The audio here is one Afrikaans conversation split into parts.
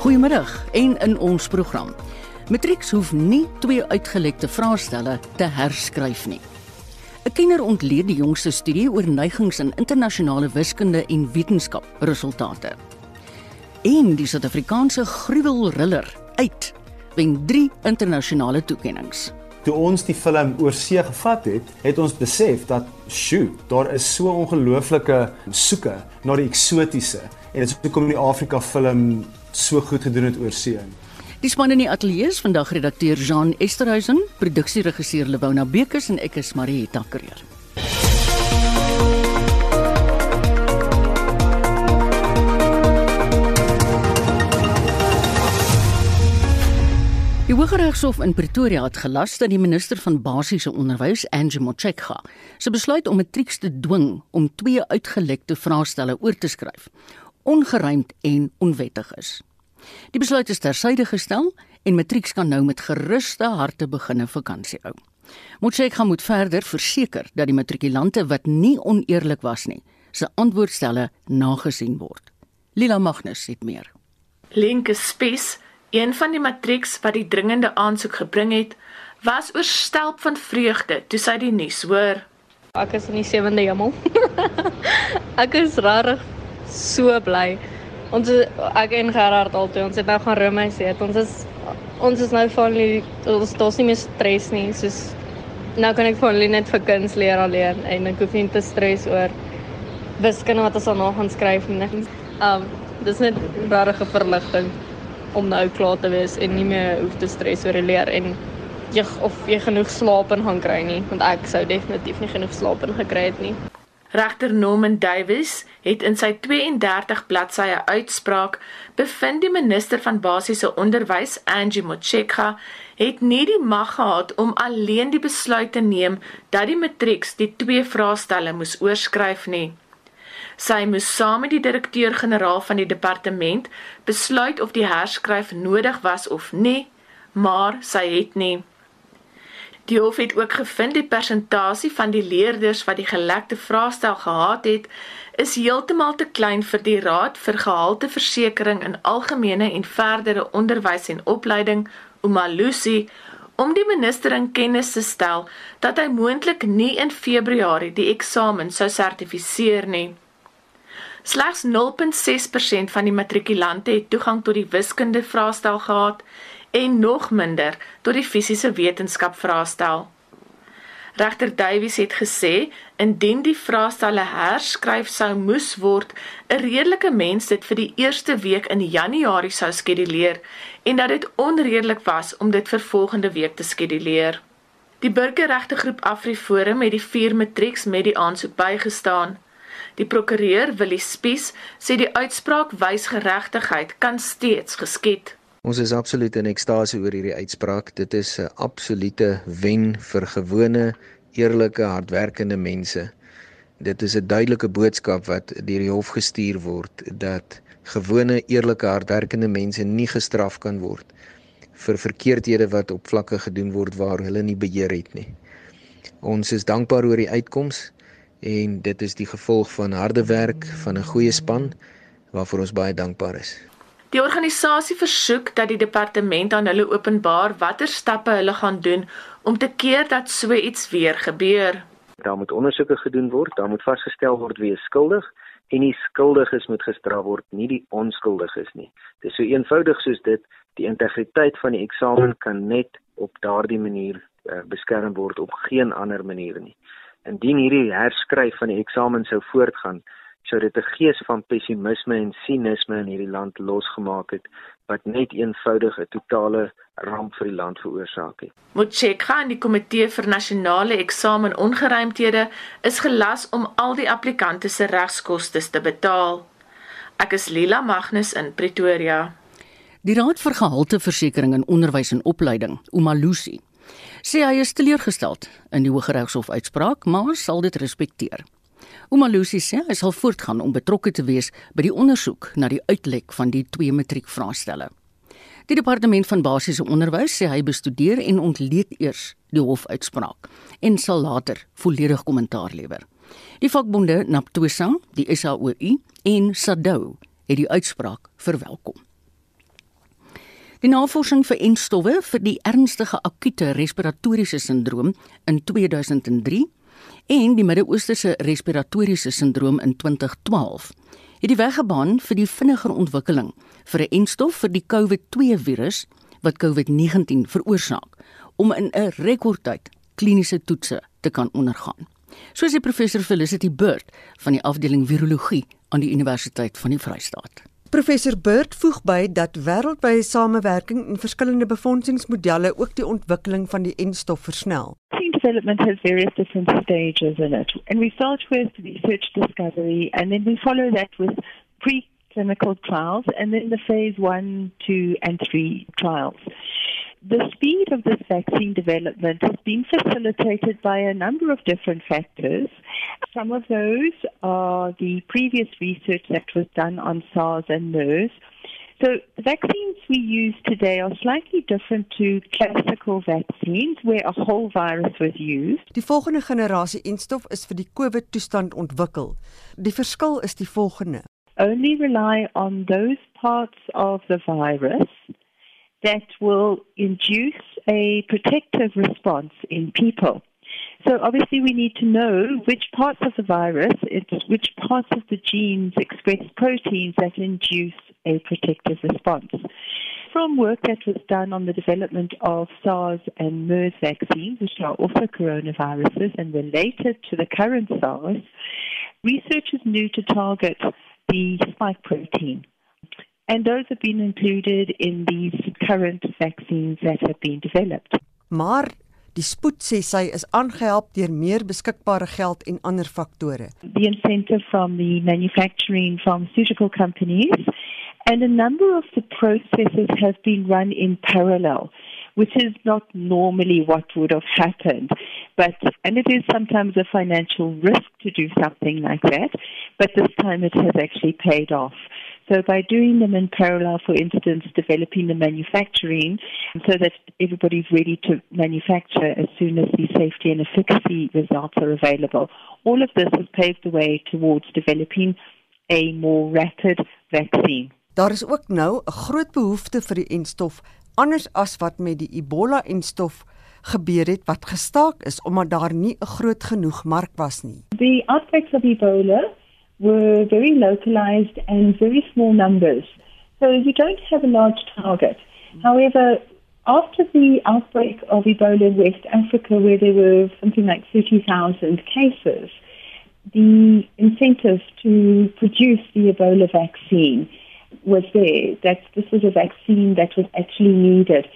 Goeiemiddag en in ons program. Matrieks hoef nie twee uitgelekte vraestelle te herskryf nie. 'n Kenner ontleed die jongste studie oor neigings in internasionale wiskunde en wetenskap resultate. En die Suid-Afrikaanse gruwelriller uit wen 3 internasionale toekenninge. Toe ons die film oor see gevat het, het ons besef dat, "Sjoe, daar is so ongelooflike soeke na die eksotiese." En dit is hoekom die Afrika film so goed gedoen het oor see. Die span in die ateljee is vandag redakteur Jean Esterhuizen, produksieregisseur Lewona Bekes en ek is Marieta Kreer. Die Hooggeregshof in Pretoria het gelas dat die minister van basiese onderwys, Angie Motshekga, se besluit om matrieks te dwing om twee uitgelekte vraestelle oor te skryf, ongeruimd en onwettig is. Die besluit is tersyde gestel en matrieks kan nou met geruste harte beginne vakansie hou. Motshekga moet verder verseker dat die matrikulante wat nie oneerlik was nie, se antwoordstelle nagesien word. Lila Magnus het meer. Linke Spies, een van die matrieks wat die dringende aansoek gebring het, was oorstelp van vreugde toe sy die nuus hoor. Ek is in die sewende hemel. ek is rarig so bly. Ons ek en Gerard altyd, ons het nou gaan Romeis sê, ons is ons is nou die ons daar's nie meer stres nie, soos nou kan ek van net vir kuns leer alleen en ek hoef nie te stres oor wiskunde wat ons al nog gaan skryf nie. Um dis net 'n regte verligting om nou klaar te wees en nie meer hoef te stres oor leer en jy of jy genoeg slaap in gaan kry nie, want ek sou definitief nie genoeg slaap in gekry het nie. Regter Norman Davies het in sy 32 bladsye uitspraak bevind die minister van basiese onderwys, Angie Motshekga, het nie die mag gehad om alleen die besluit te neem dat die matrieks die twee vraestelle moes oorskryf nie. Sy moes saam met die direkteur-generaal van die departement besluit of die herskryf nodig was of nie, maar sy het nie. Die hof het ook gevind die persentasie van die leerders wat die gelekte vraestel gehad het, is heeltemal te klein vir die Raad vir Gehalteversekering in Algemene en Verdere Onderwys en Opleiding, Umalusi, om die minister in kennis te stel dat hy moontlik nie in Februarie die eksamen sou sertifiseer nie. Slegs 0.6% van die matrikulante het toegang tot die wiskunde vraestel gehad en nog minder tot die fisiese wetenskap vraestel. Regter Davies het gesê indien die vraestelle herskryf sou moes word, 'n redelike mens dit vir die eerste week in Januarie sou skeduleer en dat dit onredelik was om dit vir volgende week te skeduleer. Die burgerregtegroep AfriForum het die vier matrieks met die aansoek bygestaan. Die prokureur Willie Spies sê die uitspraak wys geregtigheid kan steeds geskied. Ons is absoluut in ekstase oor hierdie uitspraak. Dit is 'n absolute wen vir gewone, eerlike, hardwerkende mense. Dit is 'n duidelike boodskap wat deur die hof gestuur word dat gewone, eerlike, hardwerkende mense nie gestraf kan word vir verkeerdhede wat op vlakke gedoen word waar hulle nie beheer het nie. Ons is dankbaar oor die uitkoms en dit is die gevolg van harde werk van 'n goeie span waarvoor ons baie dankbaar is. Die organisasie versoek dat die departement aan hulle openbaar watter stappe hulle gaan doen om te keer dat so iets weer gebeur. Daar moet ondersoeke gedoen word, daar moet vasgestel word wie is skuldig en die skuldiges moet gestraf word, nie die onskuldiges nie. Dit is so eenvoudig soos dit, die integriteit van die eksamen kan net op daardie manier uh, beskerm word op geen ander manier nie. Indien hierdie herskryf van die eksamen sou voortgaan, sou dit 'n gees van pessimisme en sinisme in hierdie land losgemaak het wat net eenvoudig 'n totale ramp vir die land veroorsaak het. Motshekga en die komitee vir nasionale eksamen ongeruimthede is gelas om al die applikante se regskoste te betaal. Ek is Lila Magnus in Pretoria. Die Raad vir Gehalteversekering in Onderwys en Opleiding, Umalusi, sê hy is teleurgesteld in die Hooggeregshof uitspraak, maar sal dit respekteer. Umalusi sê hy sal voortgaan om betrokke te wees by die ondersoek na die uitlek van die twee matriekvraestelle. Die departement van basiese onderwys sê hy bestudeer en ontleed eers die hofuitspraak en sal later volledig kommentaar lewer. Die vakbonde Naptosa, die SAOU en SADU het die uitspraak verwelkom. Die navorsing vir enstowwe vir die ernstige akute respiratoriese sindroom in 2003 en die Midde-Oosterse respiratoriese sindroom in 2012 het die weg gebaan vir die vinniger ontwikkeling vir 'n enstof vir die COVID-2 virus wat COVID-19 veroorsaak om in 'n rekordtyd kliniese toetse te kan ondergaan. Soos die professor Felicity Bird van die afdeling virologie aan die Universiteit van die Vrystaat. Professor Bird voeg by dat wêreldwye samewerking en verskillende befondsingsmodelle ook die ontwikkeling van die enstof versnel. Vaccine development has various different stages in it, and we start with research discovery, and then we follow that with preclinical trials, and then the phase one, two, and three trials. The speed of this vaccine development has been facilitated by a number of different factors. Some of those are the previous research that was done on SARS and MERS. So the vaccines we use today are slightly different to classical vaccines where a whole virus was used. Die volgende generasie enstof is vir die COVID toestand ontwikkel. Die verskil is die volgende. Only rely on those parts of the virus that will induce a protective response in people. So obviously we need to know which parts of the virus, which parts of the genes express proteins that induce a protective response. From work that was done on the development of SARS and MERS vaccines, which are also coronaviruses and related to the current SARS, researchers knew to target the spike protein. And those have been included in these current vaccines that have been developed. Maar die spoed sê sy is aangehelp deur meer beskikbare geld en ander faktore. The incentive from the manufacturing pharmaceutical companies and a number of the processes have been run in parallel which is not normally what would have happened. But and it is sometimes a financial risk to do something like that, but this time it has actually paid off. So by doing them in parallel, for instance, developing the manufacturing so that everybody's ready to manufacture as soon as the safety and efficacy results are available. All of this has paved the way towards developing a more rapid vaccine. Daar is ook nou 'n groot behoefte vir die enstof anders as wat met die Ebola enstof gebeur het wat gestaak is omdat daar nie 'n groot genoeg mark was nie. The outbreaks of Ebola were very localized and very small numbers. So you don't have a large target. Mm. However, after the outbreak of Ebola in West Africa, where there were something like 30,000 cases, the incentive to produce the Ebola vaccine was there, that this was a vaccine that was actually needed.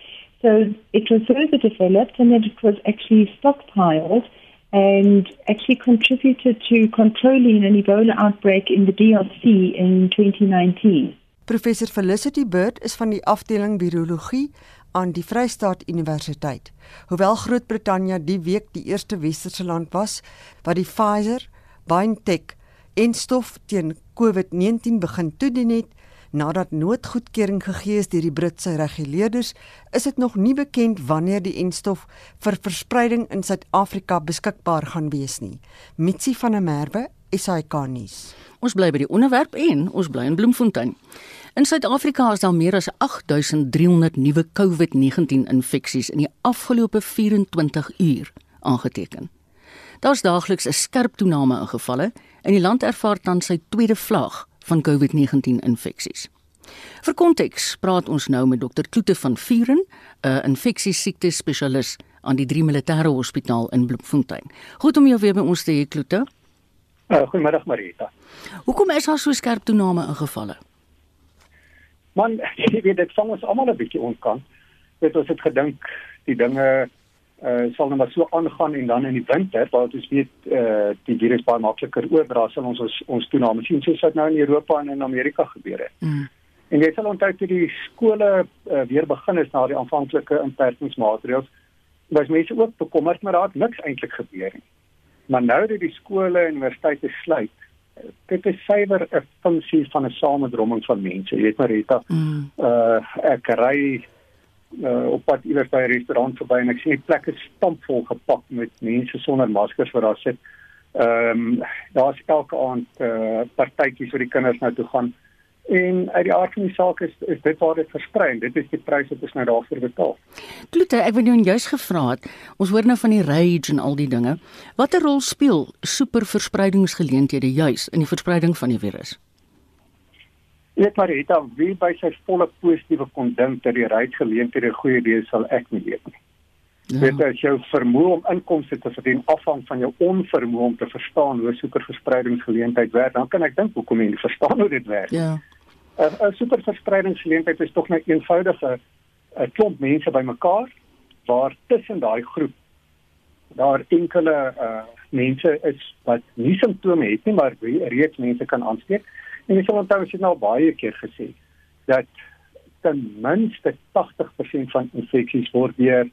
So it was further developed and then it was actually stockpiled and actually contributed to controlling an Ebola outbreak in the DRC in 2019. Professor Felicity Bird is van die afdeling virologie aan die Vrystaat Universiteit. Hoewel Groot-Brittanje die week die eerste westerse land was wat die Pfizer BioNTech enstof teen COVID-19 begin toedien het, Nadat noodgoedkeuring gegee is deur die Britse reguleerders, is dit nog nie bekend wanneer die enstof vir verspreiding in Suid-Afrika beskikbaar gaan wees nie. Mitsi van der Merwe, SAK nuus. Ons bly by die onderwerp en ons bly in Bloemfontein. In Suid-Afrika is daar meer as 8300 nuwe COVID-19 infeksies in die afgelope 24 uur aangeteken. Daar's daagliks 'n skerp toename in gevalle en die land ervaar tans sy tweede vlaag van COVID-19 infeksies. Vir konteks praat ons nou met dokter Kloete van Vuren, 'n infeksiesiekte spesialis aan die 3 Militêre Hospitaal in Bloemfontein. Goed om jou weer by ons te hê Kloete. Uh, Goeiemiddag Marita. Hoekom is daar so skerp toename in gevalle? Man, jy weet dit vang ons almal 'n bietjie onkan. Dit ons het gedink die dinge uh sal net maar so aangaan en dan in die winter waar ons weet uh die virus baie makliker oordra sal ons ons, ons toename sien soos wat nou in Europa en in Amerika gebeur het. Mm. En jy sal onthou toe die skole uh, weer begin is na die aanvanklike inperkingsmaatreëls was mense ook bekommerd maar daar het niks eintlik gebeur nie. Maar nou dat die skole en universiteite sluit dit is suiwer 'n funksie van 'n samedromming van mense. Jy weet maar Rita, mm. uh ek ry uh, op pad iewers by 'n restaurant verby en ek sien die plekke stampvol gepak met mense sonder maskers wat daar sit. Ehm um, daar's elke aand uh, partytjies vir die kinders nou toe gaan. En uit die aard van die saak is is dit waar dit versprei. Dit is die prys wat ons nou daarvoor betaal. Klote, ek wil jou juist gevra het. Ons hoor nou van die rage en al die dinge. Watter rol speel superverspreidingsgeleenthede juis in die verspreiding van die virus? Ek maar dan wie by sy volle positiewe kon dink dat die rage geleenthede 'n goeie idee sal ek nie weet nie. Ja. Dit is jou vermoë om inkomste te verdien afhang van jou onvermoë om te verstaan hoe superverspreidingsgeleentheid werk. Dan kan ek dink hoekom jy nie verstaan hoe dit werk. Ja. 'n Superverspreidingsgeleentheid is tog net eenvoudige 'n klomp mense bymekaar waar tussen daai groep daar enkele uh mense is wat nie simptome het nie, maar reeds mense kan aansteek. En jy sal onthou as jy nou baie keer gesê dat ten minste 80% van infeksies word deur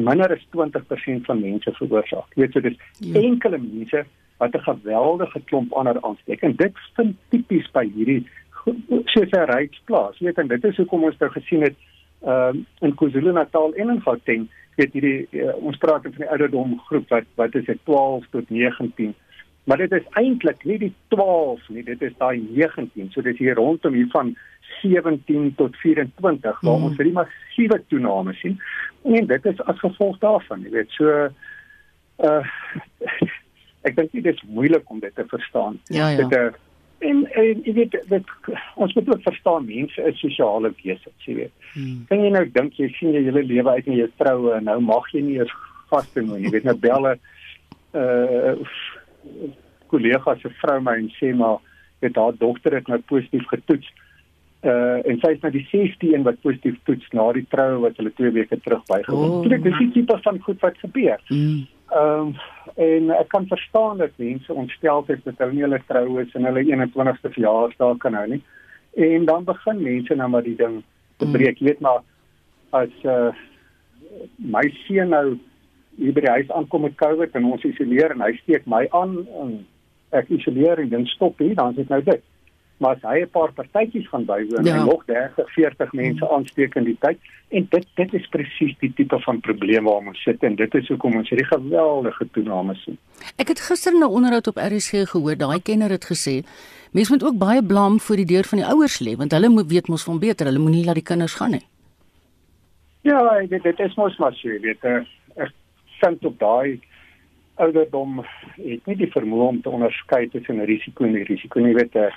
minder as 20% van mense veroorsaak. Jy weet so dis ja. enkele mense wat 'n geweldige klomp ander aansteek en dit vind tipies by hierdie soos 'n ryksplaas. Jy weet en dit is hoekom ons nou gesien het ehm uh, in KwaZulu-Natal en in Gauteng, weet hierdie uh, ons praat van die ouderdom groep wat wat is dit 12 tot 19 maar dit is eintlik nie die 12 nie, dit is daai 19. So dit is hier rondom hier van 17 tot 24 waar mm. ons hierdie massiewe toename sien. En dit is as gevolg daarvan, jy weet, so uh ek dink dit is moeilik om dit te verstaan. Ja, ja. Dit uh, en en jy weet dit ons moet ook verstaan mense is sosiale wesens, jy weet. Hmm. Kan jy nou dink jy sien jy hele lewe uit in jou troue en nou mag jy nie eens vaste nooi, jy weet nou belle uh kollega se vrou my en sê maar dit haar dogter het nou positief getoets. Uh en sy is nou die 16 wat positief toets na die troue wat hulle 2 weke terug bygewoon. Oh. Dit is die tipe van goed wat gebeur. Mm. Ehm um, en ek kan verstaan dat mense ontstel is dat hulle nie hulle troue is en hulle 21ste verjaarsdag kan hou nie. En dan begin mense nou maar die ding te breek. Jy weet maar as uh my seun nou hier by die huis aankom met COVID en ons isoleer en hy steek my aan en ek isoleer en dan stop hier, dan is dit nou dit. Maar as hy 'n paar partytjies gaan bywoon ja. en nog 30, 40 mense aansteek in die tyd en dit dit is presies die tipe van probleem waar ons sit en dit is hoekom ons hierdie geweldige toename sien. Ek het gister 'n onderhoud op RSG gehoor, daai kenner het gesê mense moet ook baie blame voor die deur van die ouers lê want hulle moet weet mos van beter, hulle moenie laat die kinders gaan nie. Ja, dit dit is mos maar so, weet jy, ek kind op daai ouderdom het nie die vermoë om te onderskei tussen risiko en risiko nie. Jy weet 'n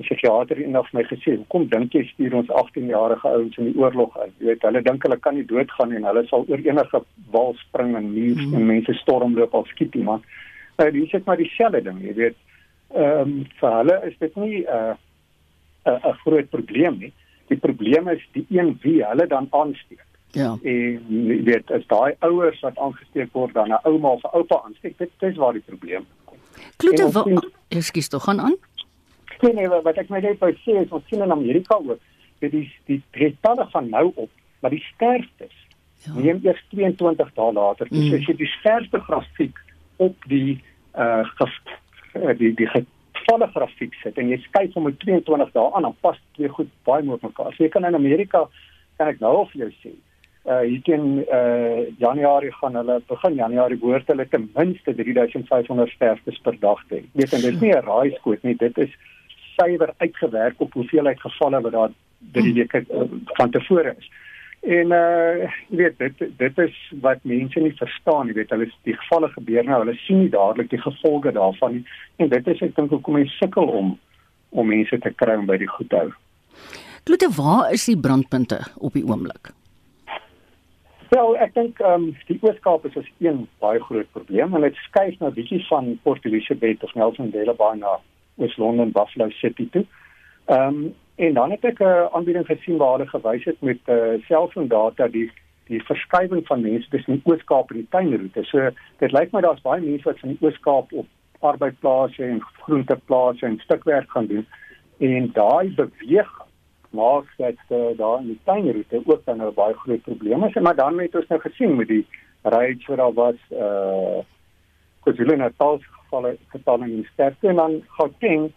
psigiater eendag vir my gesê, "Hoekom dink jy stuur ons 18-jarige ouens in die oorlog in?" Jy weet, hulle dink hulle kan nie doodgaan en hulle sal oor enige wal spring en muur mm. en mense stormloop of skiet iemand. Nou, dis net maar dieselfde ding, jy weet. Ehm um, vir hulle is dit nie 'n uh, 'n 'n groot probleem nie. Die probleem is die een wie hulle dan aansteek. Ja. En jy weet, as daai ouers wat aangesteek word dan 'n ouma of 'n oupa aansteek, dit is waar die probleem kom. Klote, wat ekskuus tog gaan aan? Nee, nee, wat ek my net wou sê is ons sien in Amerika ook, dit is die getalle van nou op, maar die sterftes ja. neem eers 22 dae later. Dus mm. as jy die sterfte grafiek op die uh die die gevalle grafiek sit en jy kyk hom met 22 dae aan, dan pas twee goed baie mooi mekaar. So jy kan in Amerika kan ek nou al vir jou sê, uh hier teen uh Januarie gaan hulle begin Januarie behoort hulle ten minste 3500 sterftes per dag te hê. Dit is nie 'n raaiskoot nie, dit is suiwer uitgewerk op hoeveelheid gevalle wat daar drie weke uh, van tevore is. En uh weet dit dit is wat mense nie verstaan nie, weet hulle die gevalle gebeur nou, hulle sien nie dadelik die gevolge daarvan nie. En dit is ek dink hoekom mense sukkel om om mense te kry om by die goed hou. Klote, waar is die brandpunte op die oomblik? Wel, ek dink ehm um, die Oos-Kaap is 'n een baie groot probleem en dit skuif nou bietjie van Port Elizabeth of Nelson Mandela Bay na Wes-London, Buffalo City toe. Ehm um, en dan het ek 'n aanbieding gesien waar hulle gewys het met uh, selfoondata die die verskywing van mense tussen die Oos-Kaap en die tuinroete. So dit lyk my daar's baie mense wat van die Oos-Kaap op arbeidsplase en groenteplase en stukwerk gaan doen en daai beweging maak dat uh, daar in die tuinroete ook dan nou baie groot probleem is, maar dan het ons nou gesien met die raids wat daar was uh KwaZulu-Natal gevalle getalle in sterkte en dan Gauteng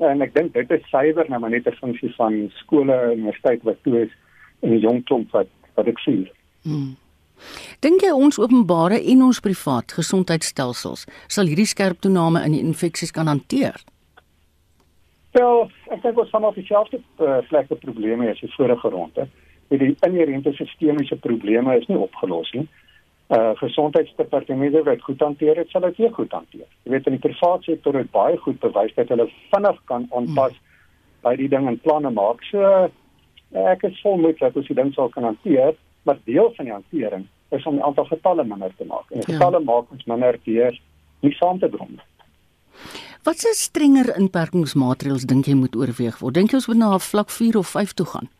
en ek dink dit is suiwer nou maar net 'n funksie van skole en universiteit wat toe is in die jong klomp wat wat ek sien. Hmm. Dink jy ons openbare en ons privaat gesondheidstelsels sal hierdie skerp toename in die infeksies kan hanteer? Wel, ek dink ons gaan op dieselfde uh, plekke probleme as die vorige ronde. Die inherente sistemiese probleme is nie opgelos nie. Uh gesondheidsdepartemente wat goed hanteer het, sal dit weer goed hanteer. Jy weet in die private sektor het baie goed bewys dat hulle vinnig kan aanpas hmm. by die ding en planne maak. So ek is vol moed dat ons die ding sal kan hanteer, maar deel van die hantering is om die aantal getalle minder te maak. En ja. getalle maak ons minder deur nie saam te drom nie. Wat se strenger inperkingsmaatreëls dink jy moet oorweeg word? Dink jy ons moet na vlak 4 of 5 toe gaan?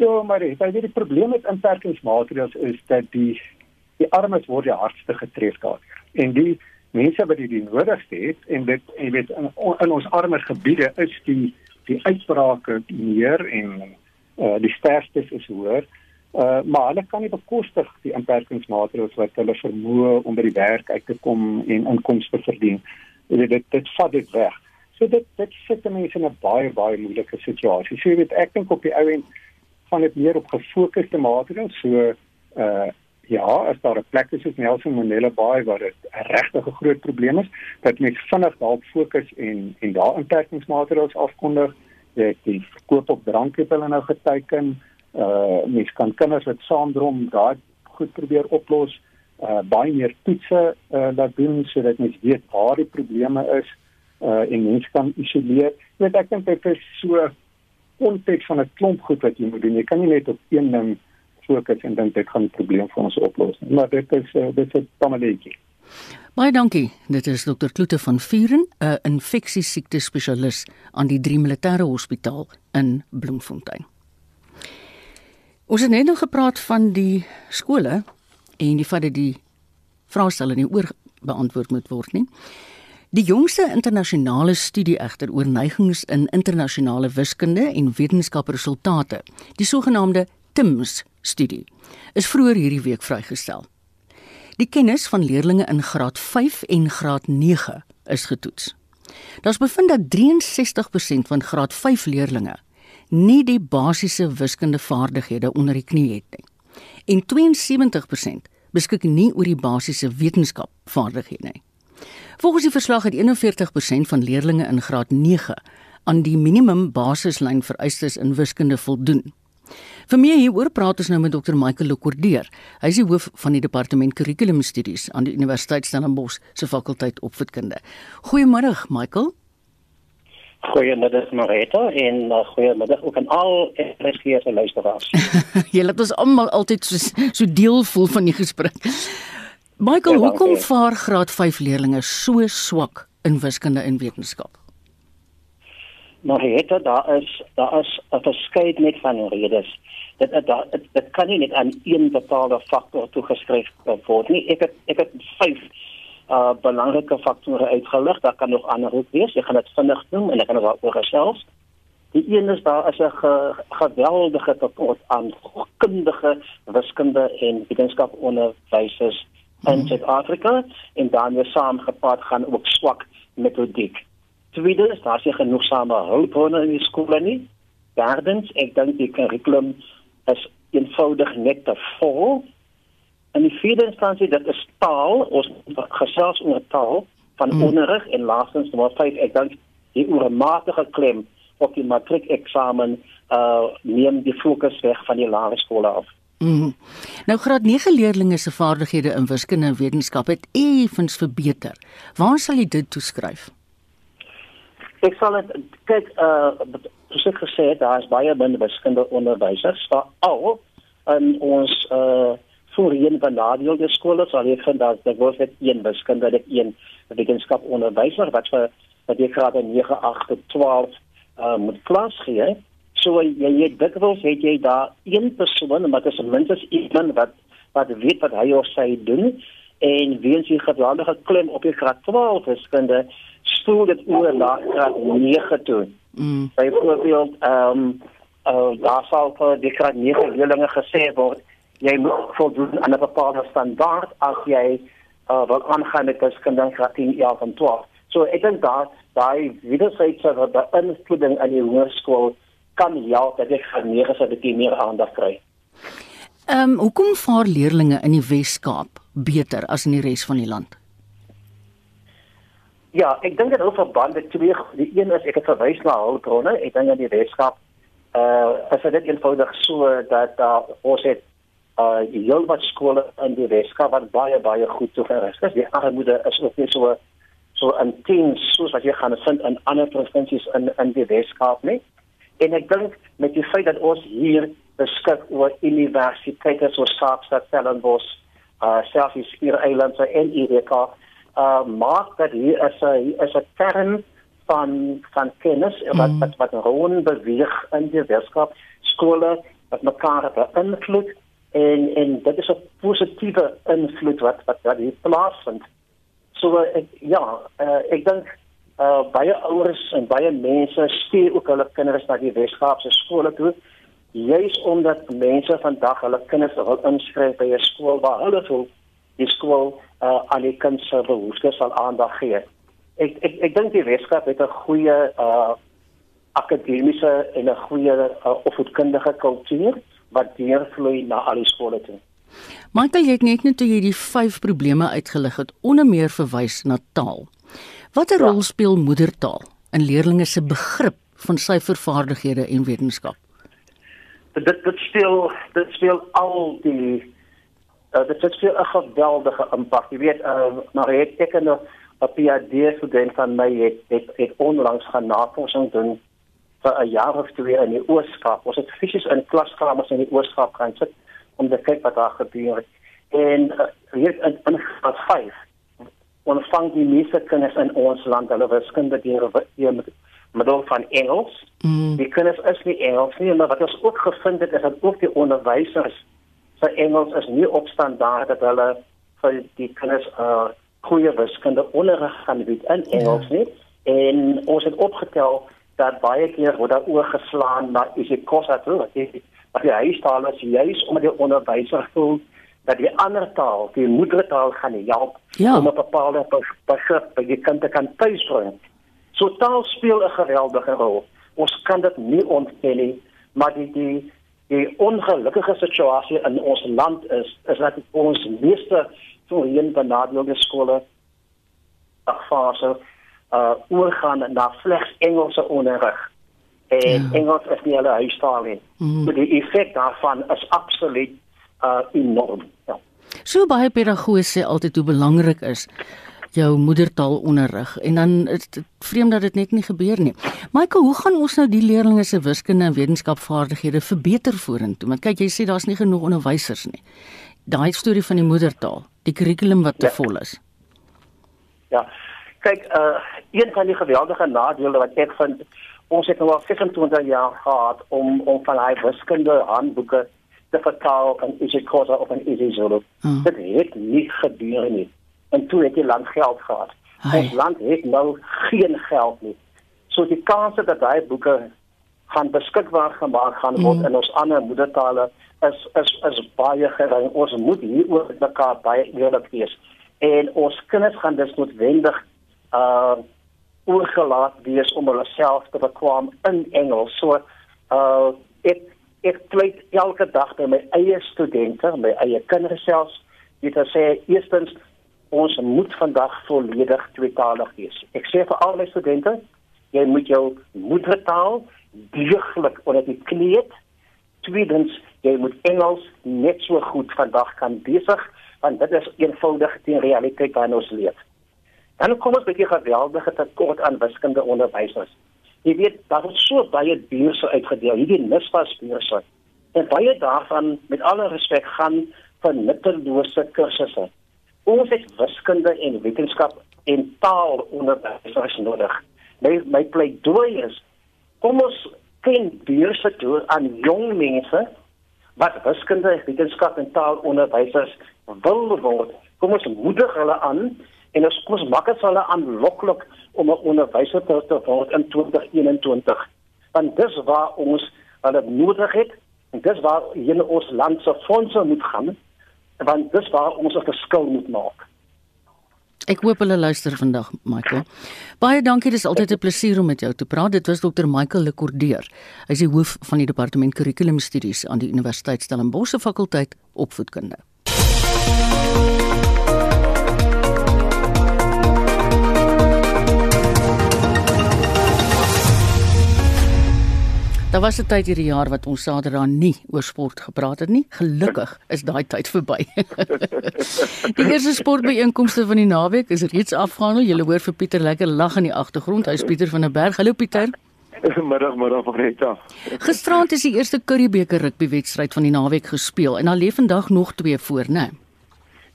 Ja, maar jy weet die probleem met inperkingsmaatreëls is dat die die armes word die hardste getref daardeur. En die mense wat dit die nodigste het en dit jy weet in, in ons armer gebiede is die die uitbrake meer en uh, die sterftes is hoër. Uh, maar hulle kan nie bekostig die inperkingsmaatreëls wat hulle vermoë om by die werk uit te kom en inkomste verdien. Jy weet dit dit vat dit weg. So dit dit sit mense in 'n baie baie moeilike situasie. So jy weet ek dink op die ou end van dit meer op gefokusde maatreëls so uh ja, as daar 'n plek is soos Nelson Mandela Bay waar dit 'n regtig groot probleem is, dat mens vinnig daarop fokus en en daar inperkingsmaatreëls afkondig. Jy het die koop op drankie hulle nou geteken. Uh mens kan kinders wat saamdrom daai goed probeer oplos. Baie meer toetse uh dat doen sodat mens weet waar die probleme is uh en mens kan isoleer. Ek weet ek dink dit is so konteks van 'n klomp goed wat jy moet doen. Jy kan nie net op een ding fokus en dink dit gaan 'n probleem vir ons oplos nie. Maar dit is uh, dit is 'n tamaletjie. Baie dankie. Dit is dokter Kloete van Vuren, 'n infeksiesiekte spesialis aan die Drie Militêre Hospitaal in Bloemfontein. Ons het net nog gepraat van die skole en die feit dat die vraestelle nie oor beantwoord moet word nie. Die jongste internasionale studie egter oor neigings in internasionale wiskunde en wetenskapresultate, die sogenaamde TIMS studie, is vroeër hierdie week vrygestel. Die kennis van leerders in graad 5 en graad 9 is getoets. Daar's bevind dat 63% van graad 5 leerders nie die basiese wiskundevaardighede onder die knie het nie. En 72% beskik nie oor die basiese wetenskapvaardighede nie. Volgens die verslag het 41% van leerders in graad 9 aan die minimum basislyn vereistes in wiskunde voldoen. Vir meer hieroor praat ons nou met Dr Michael Lekordeer. Hy is die hoof van die departement kurrikulumstudies aan die Universiteit Stellenbosch se fakulteit opvoedkunde. Goeiemôre, Michael. Goeiemiddag Marita en uh, goeiemiddag ook aan al RSG se luisteraars. Jy laat ons almal altyd so so deel voel van die gesprek. Michael, ja, hoekom vaar graad 5 leerders so swak in wiskunde en wetenskap? Het daar is daar is 'n verskeidenheid van redes. Dit dit dit kan nie net aan een bepaalde faktor toegeskryf word nie. Ek het ek het vyf uh belangrike faktore uitgelig. Daar kan nog ander ook wees. Ek gaan dit vinnig noem en ek gaan daaroor gesels. Die een is daar is 'n ge, geweldige tekort aan kundige wiskunde en wetenskap onderwysers in Suid-Afrika en dan weer saamgepat gaan ook swak metodiek. Tweedens, daar is nie genoegsame hulpbronne in die skole nie. Derdens, ek dink die kurrikulum is eenvoudig net te vol. En die vierde instansie, dit is taal, ons gesels oor taal van hmm. onderrig en laastens nommer 5, ek dink die oormatige klem op die matriekeksamen uh neem die fokus weg van die lae skole af. Mm. Nou graad 9 leerders se vaardighede in wiskunde en wetenskap het effens verbeter. Waar sal jy dit toeskryf? Ek sal dit kyk uh soos ek gesê het, daar is baie binne wiskunde onderwysers, maar al in ons uh voorheen benadeelde skole sal jy vind dat daar word net een wiskunde, net een wetenskap onderwyser wat vir wat jy graad 9, 8 tot 12 uh moet klas gee. So jy jy dikwels het jy daar een persoon, maar dit is minstens iemand wat wat weet wat hy of sy doen en weens die geweldige klim op die graad 12 wiskunde stoel dit oor na graad 9 toe. Mm. Byvoorbeeld ehm um, uh, daar sal vir die graad 9 leerlinge gesê word jy moet voldoen aan 'n bepaalde standaard as jy uh, wil aangaan met wiskunde graad 10 ja van 12. So ek dink daar daai wederwysige wat beïnvloeding in die hoërskool kan help dat ek gaan nege se bietjie meer aandag kry. Ehm um, hoekom vaar leerders in die Wes-Kaap beter as in die res van die land? Ja, ek dink dit hou verband met twee die een is ek het verwys na hulpbronne, ek dink aan die wetenskap. Uh as dit eenvoudig so dat uh, ons het uh heel wat skole in die Weskaap wat baie baie goed toegerus is. Die armoede is ook nie so so intens soos wat jy gaan vind in ander provinsies in in die Weskaap nie. En ek dink met die feit dat ons hier beskik oor universiteite soos Kaapstad, Stellenbosch, uh selfs hier eilande en EDK, uh maak dat hier is 'n is 'n kern van van kennis mm. wat wat wat rond beweeg in die Weskaap skole wat mekaar beïnvloed en en dit is 'n positiewe invloed wat wat wat hier plaasvind. So ek ja, uh, ek dink uh, baie ouers en baie mense stuur ook hulle kinders na die Weskaapse skole toe juis omdat mense vandag hulle kinders wil inskryf by 'n skool waar hulle voel die skool uh, aan die kind se behoeftes sal aandag gee. Ek ek ek dink die Weskaap het 'n goeie uh akademiese en 'n goeie uh, opvoedkundige kultuur wat deurvloei na al die skole toe. Michael, jy het net net toe jy die vyf probleme uitgelig het, onder meer verwys na taal. Watter ja. rol speel moedertaal in leerders se begrip van syfervaardighede en wetenskap? Dit dit speel dit speel al die uh, dit het speel 'n geweldige impak. Jy weet, uh, maar ek ek 'n PhD student van my het het, het onlangs gaan navorsing doen vir 'n jaar of twee in die Ooskaap. Ons het fisies in klaskamers in die Ooskaap gaan sit om te kyk wat daar gebeur. En uh, hier in in graad 5 ontvang die meeste kinders in ons land hulle wiskunde deur deur met middel van Engels. Mm. Die kinders is nie Engels nie, maar wat ons ook gevind het is dat ook die onderwysers se Engels is nie op standaard dat hulle vir die kinders uh goeie wiskunde onderrig gaan bied in Engels ja. nie. En ons het opgetel dat baie keer word daar oorgeslaan na isiXhosa toe wat die wat die huistaal is juis omdat die onderwyser voel dat die ander taal, die moedertaal gaan help ja. om 'n bepaalde begrip by die kind te kan tuisbring. So taal speel 'n geweldige rol. Ons kan dit nie ontken nie, maar die die die ongelukkige situasie in ons land is is dat ons meeste voorheen benadeelde skole afvaarse uh oorgaan na slegs Engelse onderrig. En ja. Engels is nie hulle huistaal nie. Mm. Die effek daarvan is absoluut uh enorm. Ja. So baie pedagoë sê altyd hoe belangrik is jou moedertaalonderrig en dan is dit vreemd dat dit net nie gebeur nie. Michael, hoe gaan ons nou die leerders se wiskunde en wetenskapvaardighede verbeter vorentoe? Want kyk, jy sê daar's nie genoeg onderwysers nie. Daai storie van die moedertaal, die kurrikulum wat te ja. vol is. Ja kyk uh een van die geweldige nadele wat ek vind ons het nou al 26 jaar gehad om om van hy wiskunde handboeke te vertaal in isiXhosa of in isiZulu. Hmm. Dit het nie gebeur nie. En toe het die land geld gehad. Ons land het nou geen geld nie. So die kans dat daai boeke gaan beskikbaar gemaak gaan word hmm. in ons ander moedertale is is is baie gering. Ons moet hier oor mekaar baie eerlik wees. En ons kinders gaan dus noodwendig uh oorgelaat wees om hulle self te bekwam in Engels. So uh ek ek pleit elke dag by my eie studente, my eie kinders selfs, dit sê eerstens ons moet vandag volledig tweetalig wees. Ek sê vir al my studente, jy moet jou moedertaal deeglik onder die knie het. Tweedens, jy moet Engels net so goed vandag kan besig want dit is eenvoudig die realiteit waarin ons leef. Dan kom ons by die geweldige tekort aan wiskunde onderwysers. Jy weet, daar word so baie beurse uitgedeel, hierdie NSFAS beurse. En baie daarvan met alle respek gaan vir nuttelose kursusse. Ons het wiskunde en wetenskap en taal onderwysers nodig. My my pleidooi is kom ons ken beurse toe aan jong mense wat wiskunde, wetenskap en taal onderwysers wil word. Kom ons moedig hulle aan en ons maak dit hulle aanloklik om 'n onderwyser te word in 2021 want dis waar ons hulle nodig het en dis waar in ons land se fondse moet gaan want dis waar ons 'n verskil moet maak Ek hoop hulle luister vandag, Michael. Baie dankie, dit is altyd 'n plesier om met jou te praat. Dit was Dr. Michael Lekordeer. Hy is die hoof van die departement kurrikulumstudies aan die Universiteit Stellenbosch fakulteit opvoedkunde. Daar was 'n tyd hierdie jaar wat ons Saterdag nie oor sport gepraat het nie. Gelukkig is daai tyd verby. die eerste sportbyeenkomste van die naweek is reeds afgehandel. Jy hoor vir Pieter lekker lag in die agtergrond. Hy's Pieter van der Berg. Hallo Pieter. Middag, middag Marita. Gisterand is die eerste Curriebeeker rugbywedstryd van die naweek gespeel en al lê vandag nog twee voor, né? Nee?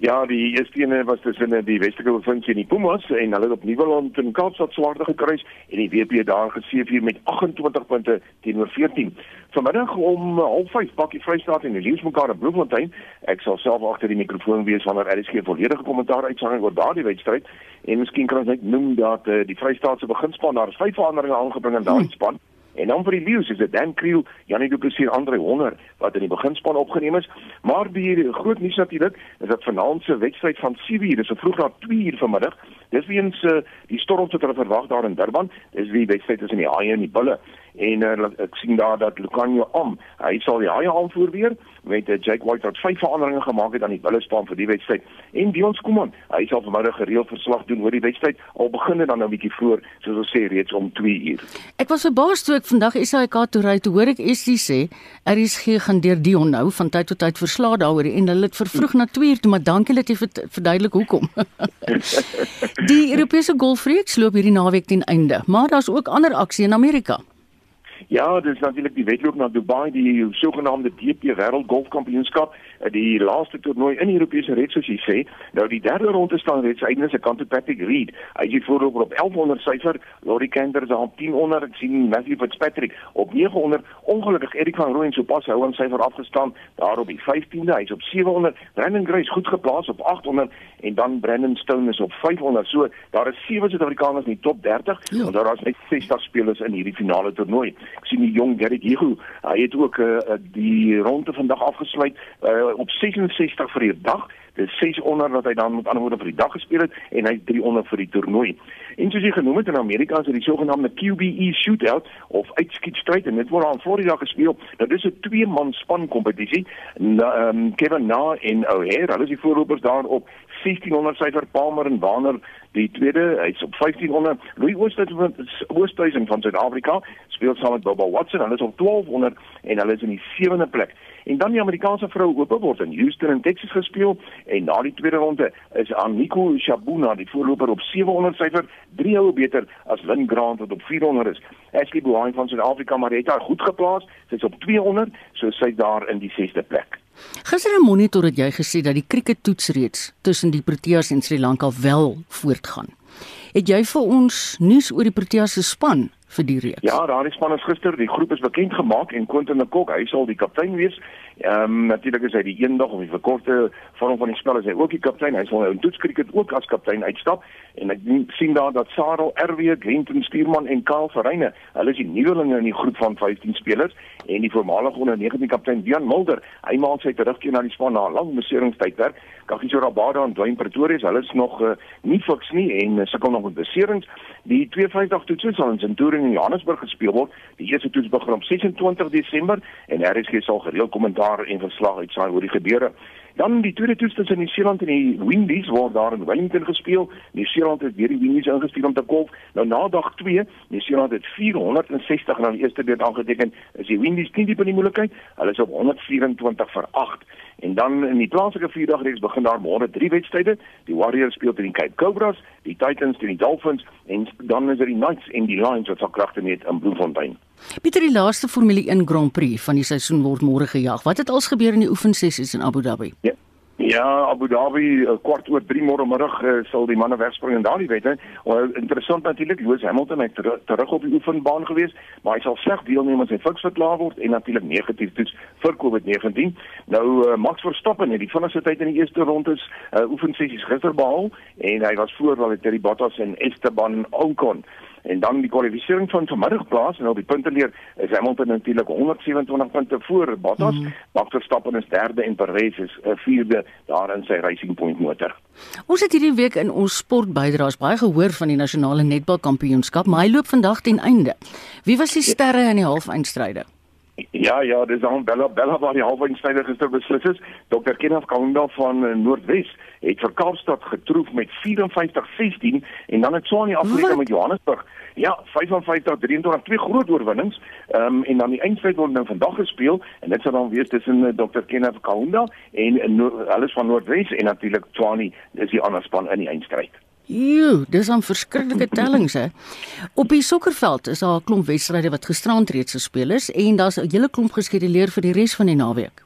Ja, die eerste een was tussen die Westerse provinsie en die Pumas en hulle het op Nieuweland in Kaapstad swaarder gekruis en die WP daar geseëvier met 28 punte teenoor 14. Vanmiddag om 05:30 pakkie Vrystaat en die Leeu's mekaar in Bloemfontein. Ek sal self agter die mikrofoon wees wanneer skien volledige kommentaar uitsang oor daardie wedstryd en miskien kan ons net noem dat uh, die Vrystaatse beginspan daar vyf veranderinge aangebring in daardie span. Hmm. En dan vir die Lions is dit Dan Kriel, Janie Du Plessis Andre Honner wat in die beginspan opgeneem is. Maar die groot nuus natuurlik is dat vanaand se wedstryd van 7:00, dis vroeg na 2:00 vanmiddag. Dis weens uh, die storms wat hulle verwag daar in Durban. Dis die wedstryd tussen die Haie en die Bulle en uh, ek sien daar dat Lucanio om hy sal die haie aanvoer weer met uh, Jake White wat vyf veranderinge gemaak het aan die bullespan vir die wedstryd. En Dion Skuman hy sal vanmiddag gereeld verslag doen oor die wedstryd al begin dit dan nou 'n bietjie vroeër soos ons sê reeds om 2 uur. Ek was verbaas toe ek vandag SAK toe ry toe hoor ek SC sê RSG gaan deur Dion nou van tyd tot tyd verslae daaroor en hulle het vervroeg na 2 uur toe maar dankie dat jy verduidelik hoekom. Die Europese golfreeks loop hierdie naweek ten einde maar daar's ook ander aksie in Amerika Ja, dis natuurlik die wedloop na Dubai, die sogenaamde DP Wêreld Golfkampioenskap, die laaste toernooi in die Europese red soos jy sê. Nou die derde ronde staan reeds einde se kant op Patrick Reed. Hy is voorloper op 1100 syfer, Laurie Kender is op 1000, ek sien Matthew Fitzpatrick op 900. Ongelukkig Erik van Rooyen so pas hou aan syfer afgestaan daar op die 15de. Hy's op 700. Brandon Grace goed geplaas op 800 en dan Brandon Stone is op 500. So daar is sewe Suid-Afrikaners in die top 30 ja. en daar is net 60 spelers in hierdie finale toernooi. Ek sien die jong Gerrit Hugo, hy het ook uh, die ronde vandag afgesluit uh, op 66 vir die dag. Dis 600 wat hy dan met ander woorde vir die dag gespeel het en hy 300 vir die toernooi. En soos jy genoem het in Amerika is dit die sogenaamde QBE shootout of uitskietstryd en dit word aan Florida gespeel. Nou dis 'n twee man span kompetisie. Um, Kevin Na en O'Hare, hulle is die voorlopers daar op 1600 syfer Palmer en Warner die tweede hy's op 1500 Louis Oosthuizen van Suid-Afrika speel saam met Bobo Watson hulle is op 1200 en hulle is in die sewende plek en dan die Amerikaanse vrou oop word in Houston in Texas gespeel en na die tweede ronde is Aniko Shabuna die voorloper op 700 syfer drie houe beter as Lynn Grant wat op 400 is. Ashley Buhain van Suid-Afrika maar het haar goed geplaas. Sy's op 200 so sy daar in die sesde plek. Gister in Monitor het jy gesê dat die krieketoets reeds tussen die Proteas en Sri Lanka wel voortgaan. Het jy vir ons nuus oor die Proteas se span vir die reeks. Ja, daardie span is gister, die groep is bekend gemaak en Quentin de Kok, hy sal die kaptein wees. Ehm um, natuurlik is hy die eendag of die verkorte vorm van die spel is hy ook die kaptein. Hy sal nou in toetskriket ook as kaptein uitstap en ek sien daar dat Sarel RW, Glenton Stuurman en Karl Verreine, hulle is die nuwelinge in die groep van 15 spelers en die voormalige onder 19 kaptein Jan Mulder, hy maak sy terugkeer na die span na 'n lang beseringstydperk. Kagiso Rabada en Dwayne Pretorius, hulle is nog uh, nie fiks nie en uh, sukkel nog met beserings. Die 52 toetse sal in Centurion in Johannesburg gespeel word. Die eerste toets begin op 26 Desember en RSG sal gereeld kommentaar en verslag uitsaai oor die gebeure. Dan die tweede toets tussen Nieu-Seeland en die Windies word daar in Wellington gespeel. Nieu-Seeland het weer die Windies ingestuur om te kolf. Nou na dag 2, Nieu-Seeland het 460 na die eerste beurt aangeteken. Is die Windies nie diep in die moeilikheid? Hulle is op 124 vir 8. En dan in die plaaslike vierdagreeks begin daar môre drie wedstryde. Die Warriors speel teen die Cape Cobras, die Titans teen die Dolphins en dan is dit die Knights en die Lions wat sal kragte net in Bloemfontein. Pieter die laaste Formule 1 Grand Prix van die seisoen word môre gejaag. Wat het als gebeur in die oefensessies in Abu Dhabi? Ja. Ja, Abu Dhabi uh, kwart oor 3 môre middag uh, sal die manne wegspring in daardie wet. Uh, interessant natuurlik, Lewis Hamilton het ter terug op die oefenbaan gewees, maar hy sal slegs deelneem as hy fiks verklaar word en natuurlik negatief toets vir COVID-19. Nou uh, Max Verstappen het die vinnigste tyd in die eerste ronde se uh, oefensessies gister behaal en hy was voor Valtteri Bottas en Esteban Ocon en dan die kwalifikasie van vanmiddag plaas en op die punte leer is Hamilton natuurlik 127 punte voor Bottas. Mm. Max Verstappen is derde en Perez is uh, vierde daar in sy Racing Point motor. Ons het hierdie week in ons sportbydraes baie gehoor van die nasionale netbalkampioenskap, maar hy loop vandag ten einde. Wie was die sterre in die halfeindstryde? Ja, ja, dis aan Bella Bella waar die halfwynstyler gister beslis is. Dr. Kenneth Kaunda van uh, Noordwes het vir Kaapstad getroof met 54-16 en dan het Swani afgereken met Johannesburg. Ja, 55-23, twee groot oorwinnings. Ehm um, en dan die eindstryd word nou vandag gespeel en dit sal dan wees tussen uh, Dr. Kenneth Kaunda en uh, alles van Noordwes en natuurlik Swani is die ander span in die eindstryd. Jo, dis 'n verskriklike tellings hè. Op die sokkerveld is daar 'n klomp wedstryde wat gisterand reeds gespeel is en daar's 'n hele klomp geskeduleer vir die res van die naweek.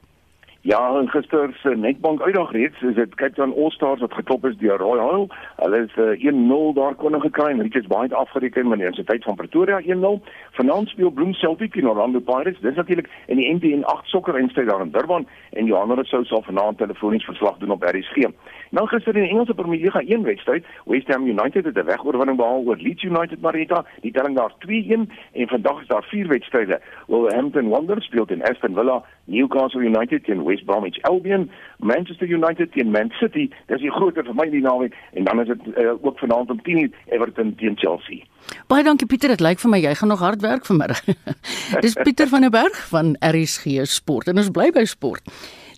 Ja, en gister se Netbank uitdag reeds, is dit Cape Town All Stars wat geklop is deur Royal. Hulle is uh, eh, 1-0 daar kon gekry en Richards Bay het afgereken met die Universiteit van Pretoria 1-0. Vanaand speel Bloem Celtic in Orlando Pirates. Dis natuurlik in die NBN 8 sokker eindstryd daar in Durban en Johannes sou sal vanaand telefonies verslag doen op RSG. Nou gister in die Engelse Premier Liga 1 wedstryd, West Ham United het 'n wegoorwinning behaal oor Leeds United Marita. Die telling daar 2-1 en vandag is daar vier wedstryde. Wolverhampton Wanderers speel teen Aston Villa, Newcastle United teen West Bromwich Albion, Manchester United teen Man City. Dis die groter vir my die naweek en dan is dit uh, ook vanaand om 10:00 Everton teen Chelsea. Baie dankie Pieter, dit lyk vir my jy gaan nog hard werk vanmiddag. Dis Pieter van der Berg van RSG Sport en ons bly by sport.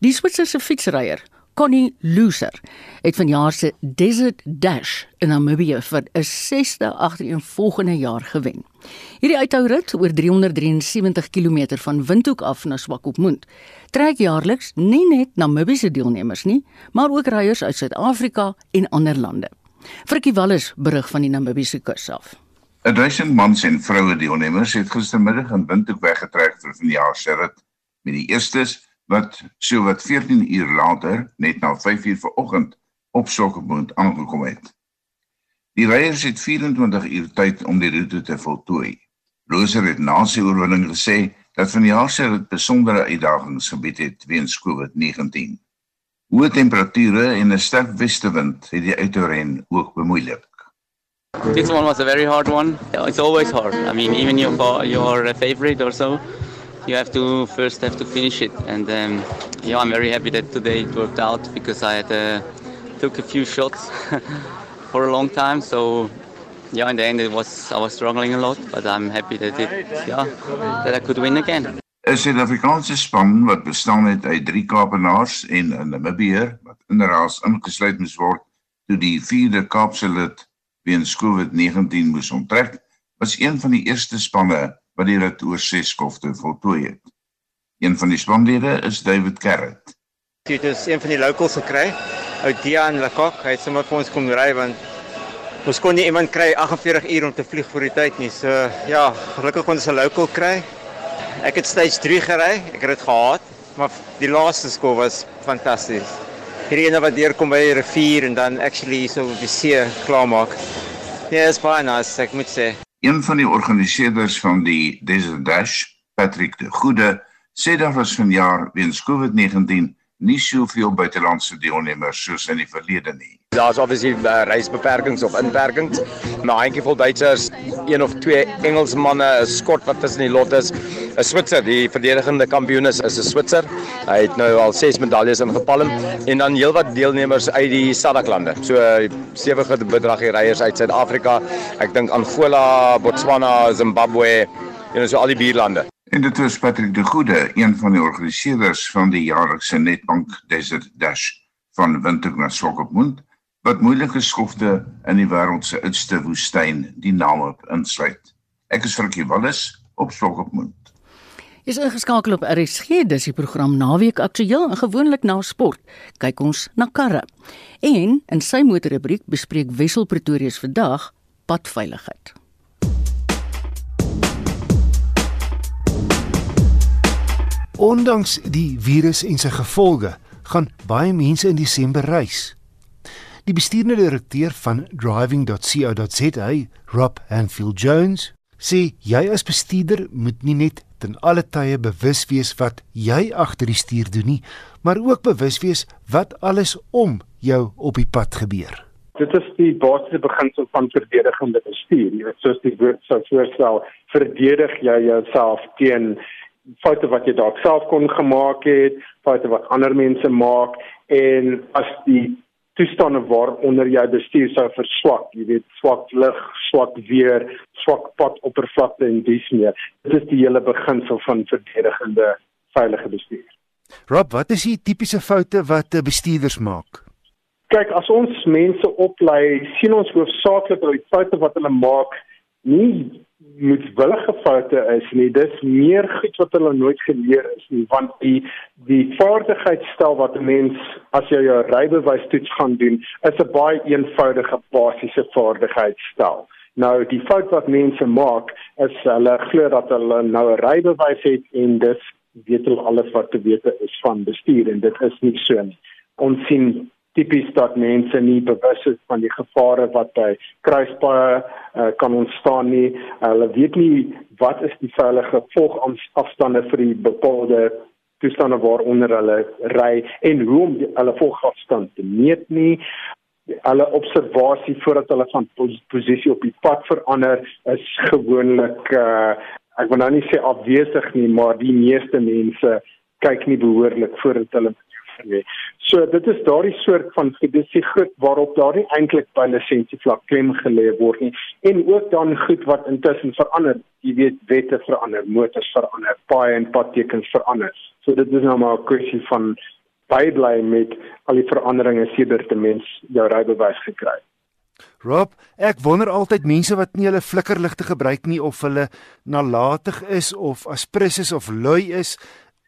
Die Switserse fietsryer Connie Loser het vanjaar se Desert Dash in Namibië vir 'n 6de agtereenvolgende jaar gewen. Hierdie uithourit oor 373 km van Windhoek af na Swakopmund trek jaarliks nie net Namibiese deelnemers nie, maar ook ryers uit Suid-Afrika en ander lande. Frikkie Wallis berig van die Namibiese kus af. 'n Duisend mans en vroue deelnemers het gistermiddag in Windhoek weggetrek vir vanjaar se rit met die eerstes wat so wat 14 uur later net na 5 uur vanoggend op Sokkemoond aangekom het. Die ryers het 24 uur tyd om die roete te voltooi. Loser het na sy oorwinning gesê dat vanjaar se dit besondere uitdagings gebied het weens COVID-19. Hoë temperature en 'n sterk westewind het die uitren ook bemoeilik. This one was a very hard one. It's always hard. I mean, even your your favorite or so, you have to first have to finish it. And um, yeah, I'm very happy that today it worked out because I had uh, took a few shots for a long time. So yeah, in the end it was I was struggling a lot, but I'm happy that it yeah that I could win again. 'n Suid-Afrikaanse span wat bestaan het uit drie Kaapenaars en 'n Namibier wat inderdaad ingesluit moes word toe die 4de Kaapse lid weens COVID-19 moes onttrek, was een van die eerste spanne wat die rit oor 6 skofte voltooi het. Een van die spanlede is David Carrot. Dit is een van die locals gekry, ou Dian Lekok, hy het sommer vir ons kom ry want ons kon nie iemand kry 48 uur om te vlieg vir die tyd nie. So ja, gelukkig kon ons 'n local kry. Ek het stage 3 gery, ek het dit gehaat, maar die laaste skof was fantasties. Hierdie ene wat deurkom by die rivier en dan actually so op die see klaarmaak. Ja, yes, is baie nice, ek moet sê. Een van die organiseerders van die Desert Dash, Patrick de Goede, sê daar was vanjaar weens COVID-19 nie soveel buitelandse deelnemers soos in die verlede nie. Daar's obviously uh, reisbeperkings of inperkings, maar handjievol Duitsers, een of twee Engelsmanne, 'n skot wat tussen die lot is, 'n Switser, die verdedigende kampioen is, 'n Switser. Hy het nou al 6 medaljes ingepalm en dan heelwat deelnemers uit die SADC-lande. So sewe bedrag hier ryers uit Suid-Afrika, ek dink Angola, Botswana, Zimbabwe, en so al die buurlande. En dit was Patrick de Goede, een van die organiseerders van die jaarlikse Netbank Desert Dash van Windhoek na Swakopmund wat moeilike skofte in die wêreld se oudste woestyn die naam op insluit. Ek is Frankie Wallis op Swakopmund. Is ingeskakel op RSG, dis die program Naweek Aktueel gewoonlik na sport. Kyk ons na karre. En in sy motorrubriek bespreek Wessel Pretorius vandag padveiligheid. Ondanks die virus en sy gevolge, gaan baie mense in Desember reis. Die bestuurende direkteur van driving.co.za, Rob Hanfield Jones, sê jy as bestuurder moet nie net ten alle tye bewus wees wat jy agter die stuur doen nie, maar ook bewus wees wat alles om jou op die pad gebeur. Dit is die basiese beginsel van verdedigende bestuur. Jy weet soos die woord sou voorstel, verdedig jy jouself teen foute wat jy dalk self kon gemaak het, foute wat ander mense maak en as die toestande waaronder jy bestuur sou verswak, jy weet swak lig, swak weer, swak padoppervlakte en dis meer. Dit is die hele beginsel van verdedigende veilige bestuur. Rob, wat is die tipiese foute wat bestuurders maak? Kyk, as ons mense oplei, sien ons hoofsaaklik dat die foute wat hulle maak nie moetswillige foute is nie. Dis meer goed wat hulle nooit geleer is nie, want die die vaardigheidsstel wat 'n mens as jy jou rybewyse toets gaan doen, is 'n baie eenvoudige basiese vaardigheidsstel. Nou die fout wat mense maak is hulle glo dat hulle nou 'n rybewyse het en dis weet hulle alles wat te weet is van bestuur en dit is nie so nie. Ons sien tipies dat mense nie bewus is van die gevare wat by kruispaaie uh, kan ontstaan nie. Hulle weet nie wat is die veilige volgafstande vir die bepaalde toestande waaronder hulle ry en hoe om die, hulle volgafstand te meet nie. Hulle observasie voordat hulle van pos posisie op die pad verander is gewoonlik uh, ek wil nou nie sê afwesig nie, maar die meeste mense kyk nie behoorlik voordat hulle nie. So dit is daardie soort van fiducie goed waarop daar nie eintlik by lisensie vlak klem gelê word nie en ook dan goed wat intussen verander. Jy weet wette verander, motors verander, paaie en padtekens verander. So dit is nou maar 'n kwessie van bybly met al die veranderinge sedert die mens jou rybewys gekry het. Rob, ek wonder altyd mense wat nie hulle flikkerligte gebruik nie of hulle nalatig is of aspris is of lui is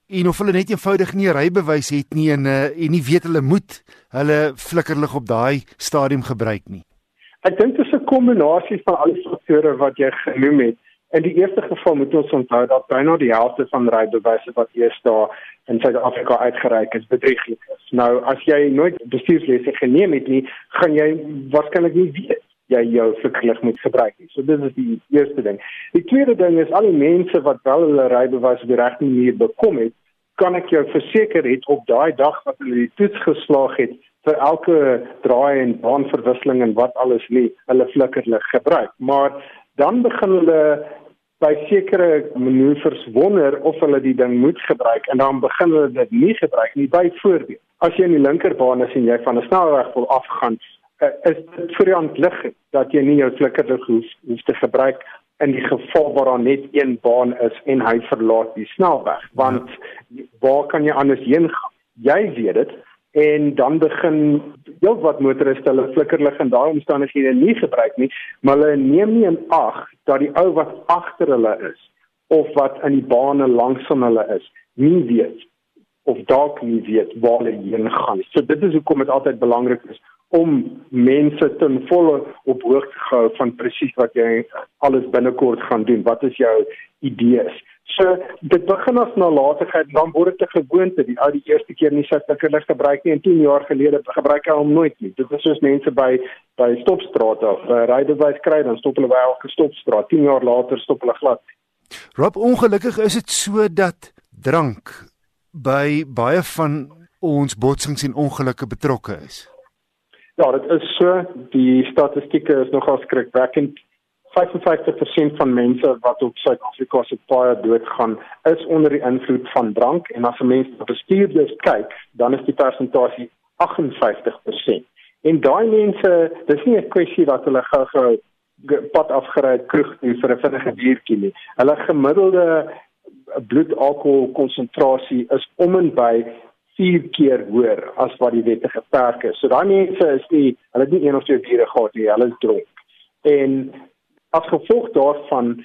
en of hulle net eenvoudig nie rybewys het nie en uh, en nie weet hulle moet hulle flikkerlig op daai stadium gebruik nie. Ek dink dit is 'n kombinasie van al die faktore wat jy genoem het. In die eerste geval moet ons onthou dat byna die helfte van rybewyse wat eers daar in Suid-Afrika uitgereik is bedrieglik is. Nou as jy nooit bestuurslesse geneem het nie, gaan jy waarskynlik nie weet jy jou flikkerlig moet gebruik nie. So dit is die eerste ding. Die tweede ding is al die mense wat wel hulle rybewys op die regte manier bekom het, kan ek jou verseker het op daai dag wat hulle die toets geslaag het vir elke draai en baanverwisseling en wat alles nie, hulle flikkerlig gebruik. Maar dan begin hulle by sekere manoeuvres wonder of hulle die ding moet gebruik en dan begin hulle dit nie gebruik nie. Byvoorbeeld, as jy in die linkerbaan is en jy van 'n snelweg wil afgaan, is dit vir jou ontlig dat jy nie jou flikkerlig hoef, hoef te gebruik in die geval waar daar net een baan is en hy verlaat die snelweg want ja. waar kan jy anders heen gaan jy weet dit en dan begin heelwat motoriste hulle flikkerlig in daai omstandighede nie gebruik nie maar hulle neem nie in ag dat die ou wat agter hulle is of wat in die bane langs van hulle is nie weet of dalk nie weet waar hulle heen gaan so dit is hoekom dit altyd belangrik is om mense ten volle op hoogte gehou van presies wat jy alles binnekort gaan doen. Wat is jou idees? So dit begin as nalatigheid, dan word dit 'n gewoonte. Die ou die eerste keer nie sy flikkerlig gebruik nie en 10 jaar gelede gebruik hy hom nooit nie. Dit is soos mense by by stopstrate of uh, rydewys kry, dan stop hulle by elke stopstraat. 10 jaar later stop hulle glad. Rob, ongelukkig is dit so dat drank by baie van ons botsings en ongelukke betrokke is. Ja, dit is so. Die statistieke is nogal skrikwekkend. 55% van mense wat op Suid-Afrika se paaie doodgaan, is onder die invloed van drank en as 'n mens op bestuurders kyk, dan is die persentasie 58%. En daai mense, dis nie 'n kwessie dat hulle gou-gou pad afgery kroeg doen vir 'n vinnige biertjie nie. Hulle gemiddelde bloedalkohol konsentrasie is om en by 4 keer hoër as wat die wettige perk is. So daai mense is nie hulle het nie een of twee biere gehad nie, hulle is dronk. En as gevolg daarvan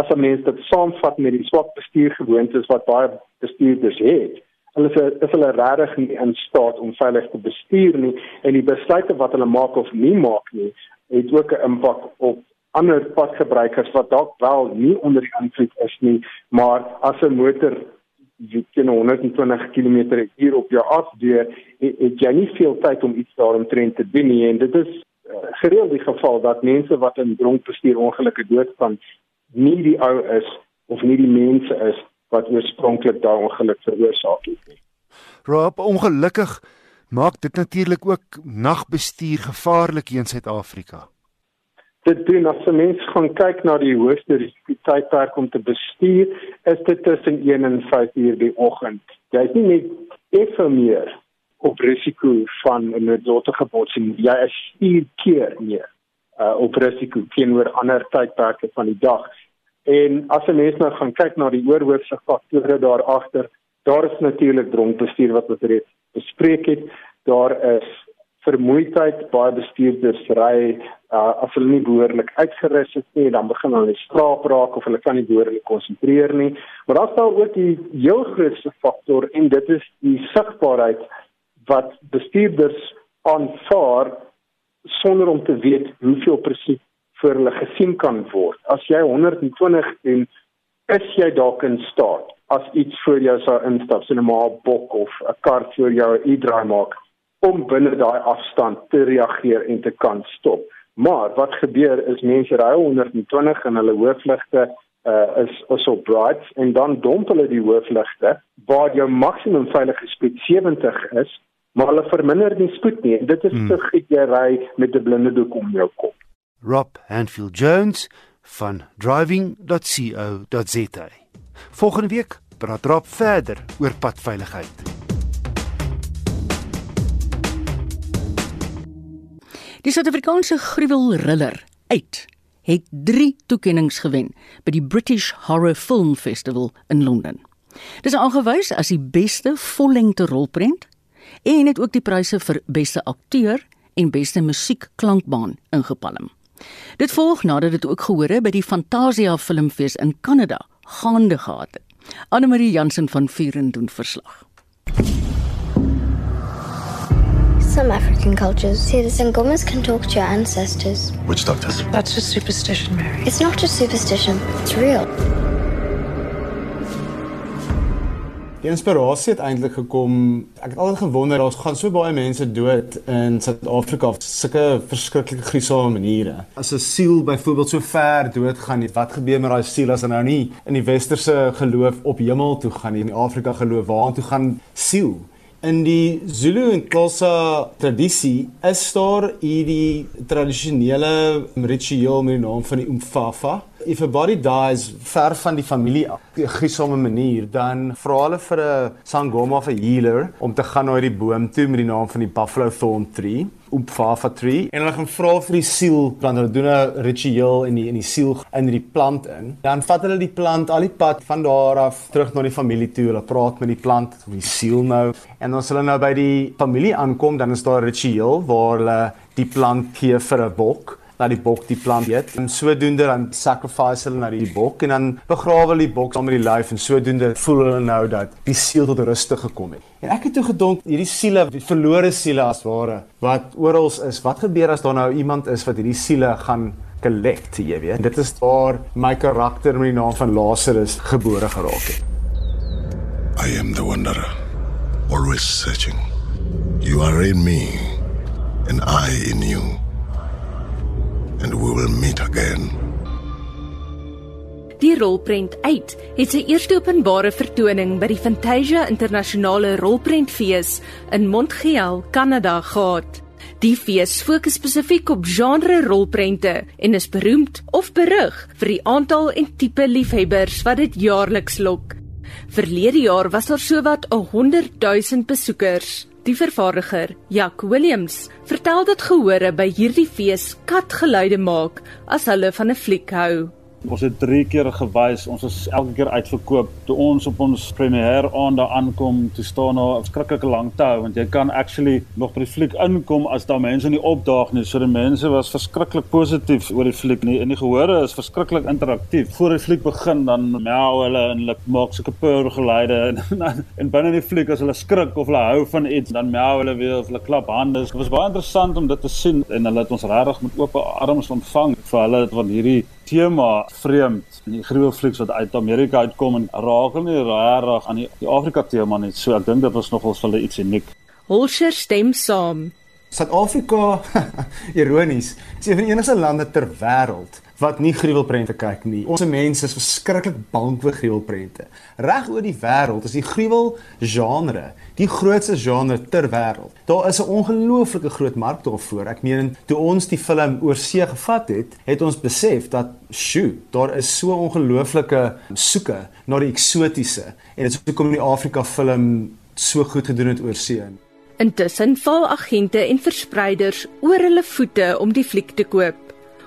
as 'n mens dit saamvat met die swak bestuurgewoontes wat baie bestuurders het, hulle is, is hulle regtig nie in staat om veilig te bestuur nie en die besluite wat hulle maak of nie maak nie, het ook 'n impak op ander padgebruikers wat dalk wel nie onder die invloed is nie, maar as 'n motor jy teen 120 km/h op jou afdeur, het, jy nie veel tyd om iets daaromtrent te doen nie en dit is uh, gereeld die geval dat mense wat in dronk bestuur ongelukkige doodgaan nie die ou is of nie die mense is wat oorspronklik daai ongeluk veroorsaak het nie. Rob, ongelukkig maak dit natuurlik ook nagbestuur gevaarlik hier in Suid-Afrika dit doen as 'n mens gaan kyk na die hoogste tydperk om te bestuur, is dit tussen 1 en 5 uur die oggend. Jy is nie net effe meer op risiko van 'n noodlottige botsing. Jy is 4 keer meer uh, op risiko teenoor ander tydperke van die dag. En as 'n mens nou gaan kyk na die oorhoofse faktore daar agter, daar is natuurlik dronkbestuur wat ons reeds bespreek het. Daar is vermoeidheid baie bestuurders ry uh, as hulle nie behoorlik uitgerus is nie, dan begin hulle slaap raak of hulle kan nie behoorlik konsentreer nie. Maar daar staan ook die heel grootste faktor en dit is die sigbaarheid wat bestuurders aanvaar sonder om te weet hoeveel presies vir hulle gesien kan word. As jy 120 en is jy dalk in staat as iets voor jou sou instap, so 'n maar bok of 'n kar voor jou e-draai maak om binne daai afstand te reageer en te kan stop. Maar wat gebeur is mense ry 120 en hulle hoofligte uh, is is op bright en dan domp hulle die hoofligte waar jou maksimum veilige spoed 70 is maar hulle verminder die spoed nie. Dit is hmm. te giet jy ry met 'n blinde doek om jou kop. Rob Hanfield Jones van driving.co.za. Volgende week praat Rob verder oor padveiligheid. Die Suid-Afrikaanse gruwelriller uit het 3 toekenninge gewen by die British Horror Film Festival in Londen. Dit is aangewys as die beste vollengte rolprent en het ook die pryse vir beste akteur en beste musiekklankbaan ingepalm. Dit volg nadat dit ook gehore by die Fantasia Filmfees in Kanada gaande gehad het. Anne Marie Jansen van Vuren doen verslag. Some African cultures say the Sangomas can talk to your ancestors. Which doctors? That's just superstition, Mary. It's not just superstition, it's real. Die inspirasie het eintlik gekom. Ek het altyd gewonder daar's gaan so baie mense dood in Suid-Afrika op sulke verskriklike gruisame maniere. As 'n siel byvoorbeeld so ver dood gaan, wat gebeur met daai siel as hy nou nie in die westerse geloof op hemel toe gaan nie, in Afrika geloof waartoe gaan siel? In die Zulu en Xhosa tradisie is daar hierdie tradisionele ritueel met die naam van die Umfafa if a body dies ver van die familie af, op 'n gruisame manier, dan vra hulle vir 'n sangoma of 'n healer om te gaan na die boom toe met die naam van die buffalo thorn tree, Upfafa tree, en hulle gaan vra vir die siel, want hulle doen 'n ritueel in die in die siel in die plant in. Dan vat hulle die plant al die pad van daar af terug na die familie toe. Hulle praat met die plant, met die siel nou. En as hulle nou by die familie aankom, dan is daar 'n ritueel waar hulle die plant gee vir 'n bok dat die bok die plant eet. En sodoende dan sacrifice hulle na die bok en dan begrawe hulle die bok saam met die lyf en sodoende voel hulle nou dat die siel tot rus gekom het. En ek het toe gedink hierdie siele, die verlore siele as ware wat oral is, wat gebeur as daar nou iemand is wat hierdie siele gaan collect, jy weet. Dit is waar my karakter met die naam van Lazarus gebore geraak het. I am the wanderer, always searching. You are in me and I in you and we will meet again. Die rolprent uit het sy eerste openbare vertoning by die Fantasia Internasionale Rolprentfees in Montreal, Kanada gehad. Die fees fokus spesifiek op genre rolprente en is beroemd of berig vir die aantal en tipe liefhebbers wat dit jaarliks lok. Verlede jaar was daar sowat 'n 100 000 besoekers. Die vervaardiger, Jack Williams, vertel dat gehore by hierdie fees katgeluide maak as hulle van 'n fliek hou. Ons het 3 keer gewys, ons is elke keer uitverkoop. Toe ons op ons premier aand daar aankom, toe staan daar 'n skrikkelike lang tou want jy kan actually nog by die fliek inkom as daar mense nie opdaag nie. So die mense was verskriklik positief oor die fliek nie. En die gehore is verskriklik interaktief. Voor die fliek begin dan meow hulle en hulle maak sulke purr geluide en en binne die fliek as hulle skrik of hulle hou van iets, dan meow hulle weer of hulle klap hande. Dit was baie interessant om dit te sien en hulle het ons regtig met oop arms ontvang vir hulle van hierdie tema vreemd in die gruwelflieks wat uit Amerika uitkom en raak hulle nie regtig aan die, die Afrika tema nie. So ek dink dit was nogal vir hulle iets uniek. Holscher stem saam. Suid-Afrika ironies, is een van die enigste lande ter wêreld wat nie gruwelprente kyk nie. Ons mense is verskriklik bang vir gruwelprente. Reg oor die wêreld is die gruwel genre die grootste genre ter wêreld. Daar is 'n ongelooflike groot mark daarvoor. Ek meen toe ons die film oor see gevat het, het ons besef dat sjoe, daar is so ongelooflike soeke na die eksotiese en dit is hoekom die Afrika film so goed gedoen het oor see. Intussen val agente en verspreiders oor hulle voete om die fliek te koop.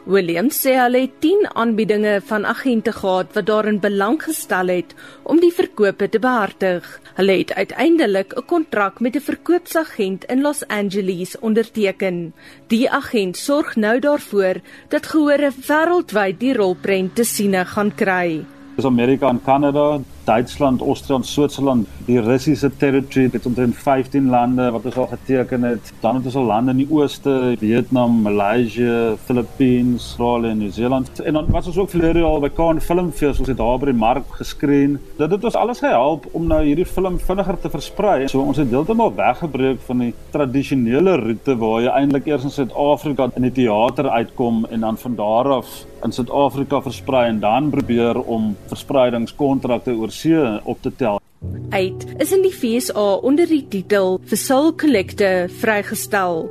Williams sê hulle het 10 aanbiedinge van agente gehad wat daarin belang gestel het om die verkope te behartig. Hulle het uiteindelik 'n kontrak met 'n verkoopsagent in Los Angeles onderteken. Die agent sorg nou daarvoor dat gehore wêreldwyd die rolprent te siene gaan kry. Dis Amerika en Kanada, Duitsland, Austrië, Switserland, die Russiese territory het omtrent 15 lande wat ons al geteken het. Dan het ons al lande in die ooste, Vietnam, Maleisië, Filippine, Australië en Nieu-Seeland. En dan was ons ook verlede al by Cannes Filmfees, ons het daar by die mark geskreen. Dit het ons alles gehelp om nou hierdie film vinniger te versprei. So ons het heeltemal weggebreek van die tradisionele roete waar jy eintlik eers in Suid-Afrika in die teater uitkom en dan van daar af in Suid-Afrika versprei en dan probeer om verspreidingskontrakte oor see op te tel. Uit is in die FSA onder die titel For Soul Collector vrygestel.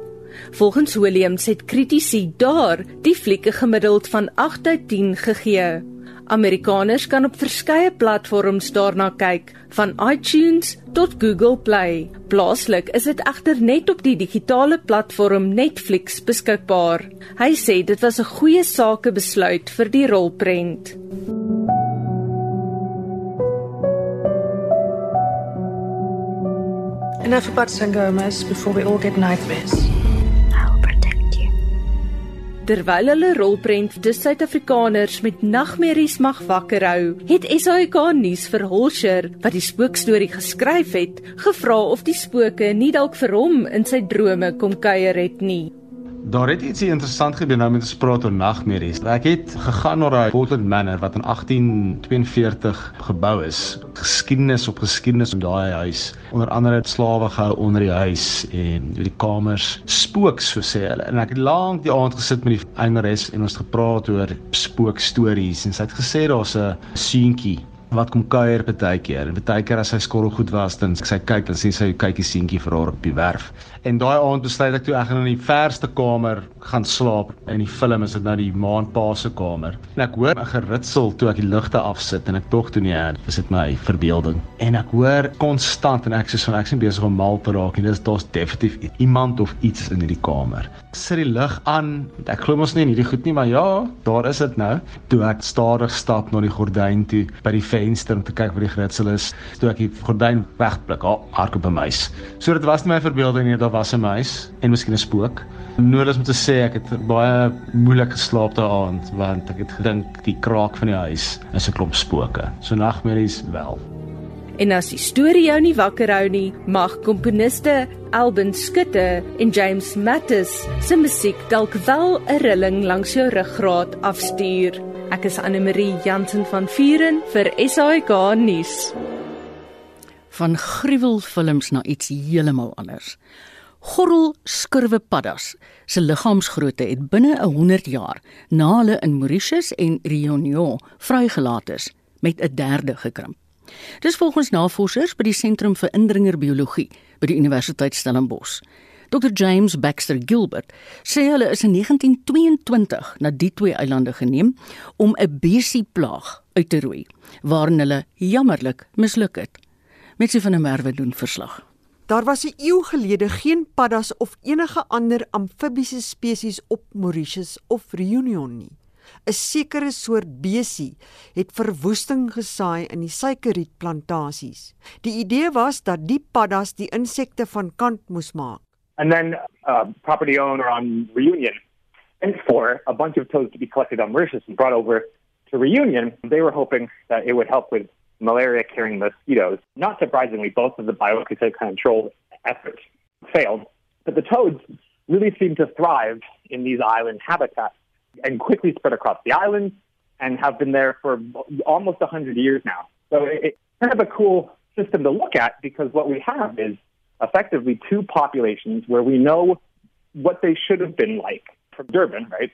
Volgens Williams het kritici daar die flieke gemiddeld van 8 uit 10 gegee. Amerikaners kan op verskeie platforms daarna kyk, van iTunes tot Google Play. Plaaslik is dit egter net op die digitale platform Netflix beskikbaar. Hy sê dit was 'n goeie sakebesluit vir die rolprent. Enough about Sangomas before we all get nightmares. Terwyl hulle rolprent die Suid-Afrikaners met nagmerries mag wakker hou, het SAK nuus vir Holscher wat die spookstorie geskryf het, gevra of die spooke nie dalk vir hom in sy drome kom kuier het nie. Daar het iets interessant gebeur nou met ons praat oor nagmerries. Ek het gegaan na daai Portland Manor wat in 1842 gebou is. Geskiedenis op geskiedenis om daai huis. Onder andere het slawe gehou onder die huis en die kamers spook so sê hulle. En ek het lank die aand gesit met die eienares en ons gepraat oor spookstories en sy het gesê daar's 'n seentjie wat kom kuier baie keer. En baie keer as sy skorrel goed was, dan sy kyk dan sien sy kyk die seentjie vir haar op die werf. En daai aand besluit ek toe ek gaan in die verste kamer gaan slaap. In die film is dit nou die maandpa se kamer. En ek hoor 'n geritsel toe ek die ligte afsit en ek tog toe nie, dis dit my verbeelding. En ek hoor konstant en ek sê so ek sien besig om mal te raak en dis daar's definitief iemand of iets in hierdie kamer. Sit die lig aan. Ek glo mos nie in hierdie goed nie, maar ja, daar is dit nou. Toe ek stadig stap na die gordyn toe by die venster om te kyk wat die geritsel is, toe ek die gordyn wegblik, oh, hardop 'n muis. So dit was nie my verbeelding nie, was 'n muis en miskien 'n spook. Nodig om te sê ek het baie moeilik geslaap daai aand want ek het gedink die kraak van die huis is 'n klomp spooke. So nagmerries wel. En as die storie jou nie wakker hou nie, mag komponiste Alban Skutte en James Mattis se musiek dalk wel 'n rilling langs jou ruggraat afstuur. Ek is Anne Marie Jansen van Vuren vir SAK nuus. Van gruwelfilms na iets heeltemal anders. Gorrel skurwe paddas se liggaamsgrootte het binne 'n 100 jaar na hulle in Mauritius en Réunion vrygelaat is met 'n derde gekrimp. Dis volgens navorsers by die Sentrum vir Indringerbiologie by die Universiteit Stellenbosch. Dr James Baxter Gilbert sê hulle is in 1922 na die twee eilande geneem om 'n besieplaag uit te roei, waarin hulle jammerlik misluk het. Met sy van 'n merwe doen verslag. Daar was 'n eeu gelede geen paddas of enige ander amfibiese spesies op Mauritius of Reunion nie. 'n Sekere soort besie het verwoesting gesaai in die suikerrietplantasies. Die idee was dat die paddas die insekte van kant moes maak. And then uh property owner on Reunion and for a bunch of toads to be collected on Mauritius and brought over to Reunion. They were hoping that it would help with malaria carrying mosquitoes. Not surprisingly, both of the biocontrol control efforts failed. But the toads really seem to thrive in these island habitats and quickly spread across the island and have been there for almost 100 years now. So it's kind of a cool system to look at because what we have is effectively two populations where we know what they should have been like from Durban, right?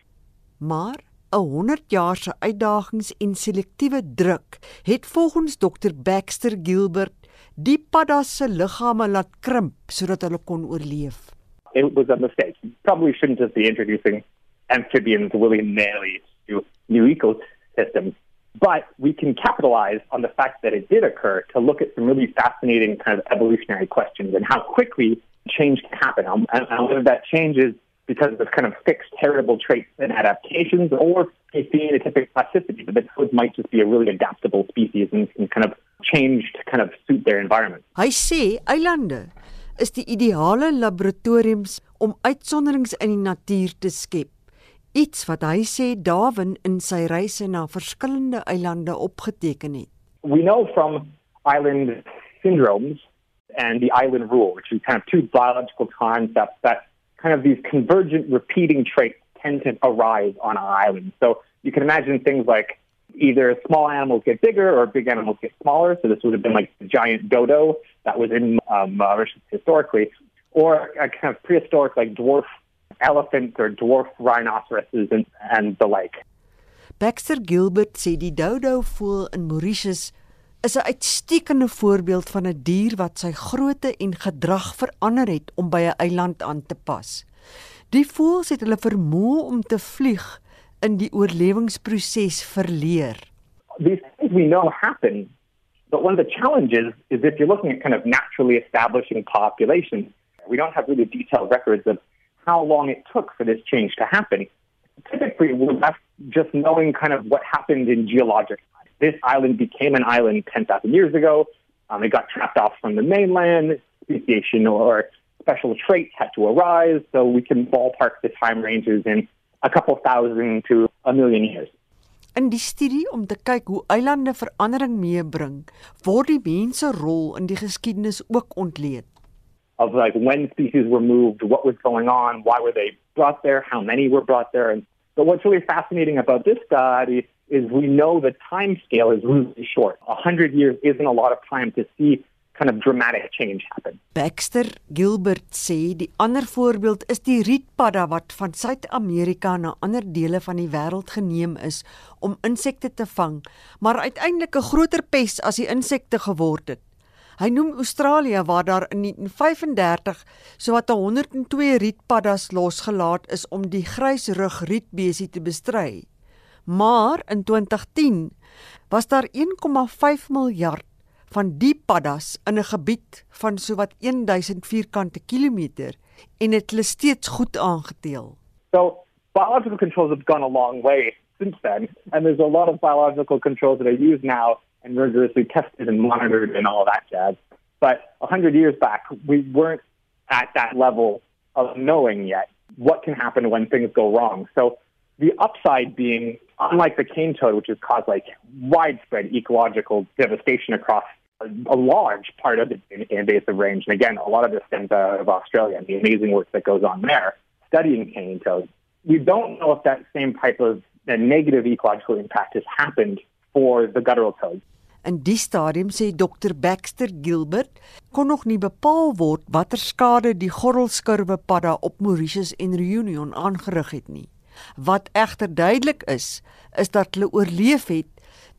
Maar 'n 100 jaar se uitdagings en selektiewe druk het volgens Dr Baxter Gilbert die paddas se liggame laat krimp sodat hulle kon oorleef. It was a mistake. Probably shouldn't just be introducing amphibians willy-nilly to new ecosystems. But we can capitalize on the fact that it did occur to look at some really fascinating kind of evolutionary questions and how quickly change can happen. And, whether that change is because of kind of fixed heritable traits and adaptations or a phenotypic plasticity, but the toads might just be a really adaptable species and, and kind of change to kind of suit their environment. Hy sê eilande is die ideale laboratoriums om uitsonderings in die natuur te skep. Iets wat hy sê Darwin in sy reise na verskillende eilande opgeteken het. We know from island syndromes and the island rule, which is kind of two biological concepts that kind of these convergent repeating traits tend to arise on an island. So you can imagine things like either small animals get bigger or big animals get smaller. So this would have been like the giant dodo that was in um, Mauritius historically, or a kind of prehistoric like dwarf elephants or dwarf rhinoceroses and, and the like. Baxter Gilbert sê die dodo voel in Mauritius is 'n uitstekende voorbeeld van 'n dier wat sy grootte en gedrag verander het om by 'n eiland aan te pas. Die voëls het hulle vermoë om te vlieg in die oorlewingsproses verleer. These things we know happen, but one of the challenges is if you're looking at kind of naturally establishing populations, we don't have really detailed records of how long it took for this change to happen. Typically, we're left just knowing kind of what happened in geologic time. This island became an island 10,000 years ago. Um, it got trapped off from the mainland. Speciation or special traits had to arise, so we can ballpark the time ranges in a couple thousand to a million years. In die studie om te kyk hoe eilande verandering meebring, word die mens se rol in die geskiedenis ook ontleed. Of like when species were moved, what was going on, why were they brought there, how many were brought there, and but what's really fascinating about this study is we know the time scale is really short. A hundred years isn't a lot of time to see kind of dramatic change happen. Baxter Gilbert sê die ander voorbeeld is die rietpadda wat van Suid-Amerika na ander dele van die wêreld geneem is om insekte te vang, maar uiteindelik 'n groter pes as die insekte geword het. Hy noem Australië waar daar in 1935 sowat 102 rietpaddas losgelaat is om die grysrug rietbesie te bestry. Maar in 2010 was daar 1,5 miljard van die paddas in 'n gebied van sowat 1000 vierkante kilometer en dit hulle steeds goed aangeteel. So biological controls have gone a long way since then and there's a lot of biological controls that are used now and rigorously tested and monitored and all that jazz. But 100 years back we weren't at that level of knowing yet what can happen when things go wrong. So the upside being unlike the cane toad which has caused like widespread ecological devastation across a large part of the invasive range. And again, a lot of this stems out of Australia and the amazing work that goes on there studying cane toads. We don't know if that same type of uh, negative ecological impact has happened for the guttural toads. In die stadium sê Dr Baxter Gilbert kon nog nie bepaal word watter skade die gordelskurwe padda op Mauritius en Reunion aangerig het nie. Wat egter duidelik is, is dat hulle oorleef het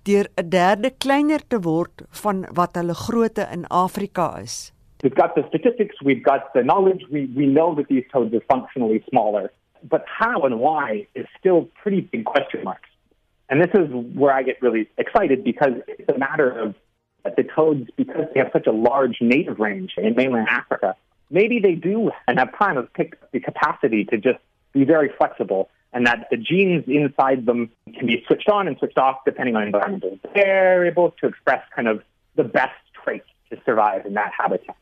deur 'n derde kleiner te word van wat hulle grootte in Afrika is. We've got the statistics, we've got the knowledge, we we know that these toads are functionally smaller, but how and why is still pretty big question marks. And this is where I get really excited because it's a matter of the toads, because they have such a large native range in mainland Africa, maybe they do and have time of picked the capacity to just be very flexible and that the genes inside them can be switched on and switched off depending on environmental variables to express kind of the best traits to survive in that habitat.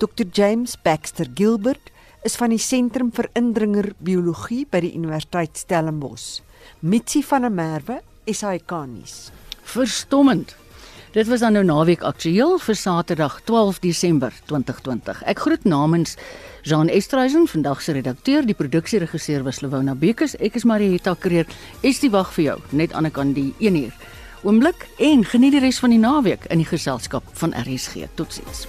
Dr James Baxter Gilbert is van die Sentrum vir Indringerbiologie by die Universiteit Stellenbosch. Mitsi van der Merwe, SAK-nuus. Verstommend. Dit was dan nou naweek aktueel vir Saterdag 12 Desember 2020. Ek groet namens Jean Estreisen, vandag se redakteur, die produksieregisseur was Lewona Bekes, ek is Marieta Kreer. Is die wag vir jou net aan die kant die 1 uur. Oomblik en geniet die res van die naweek in die geselskap van RSG. Totsiens.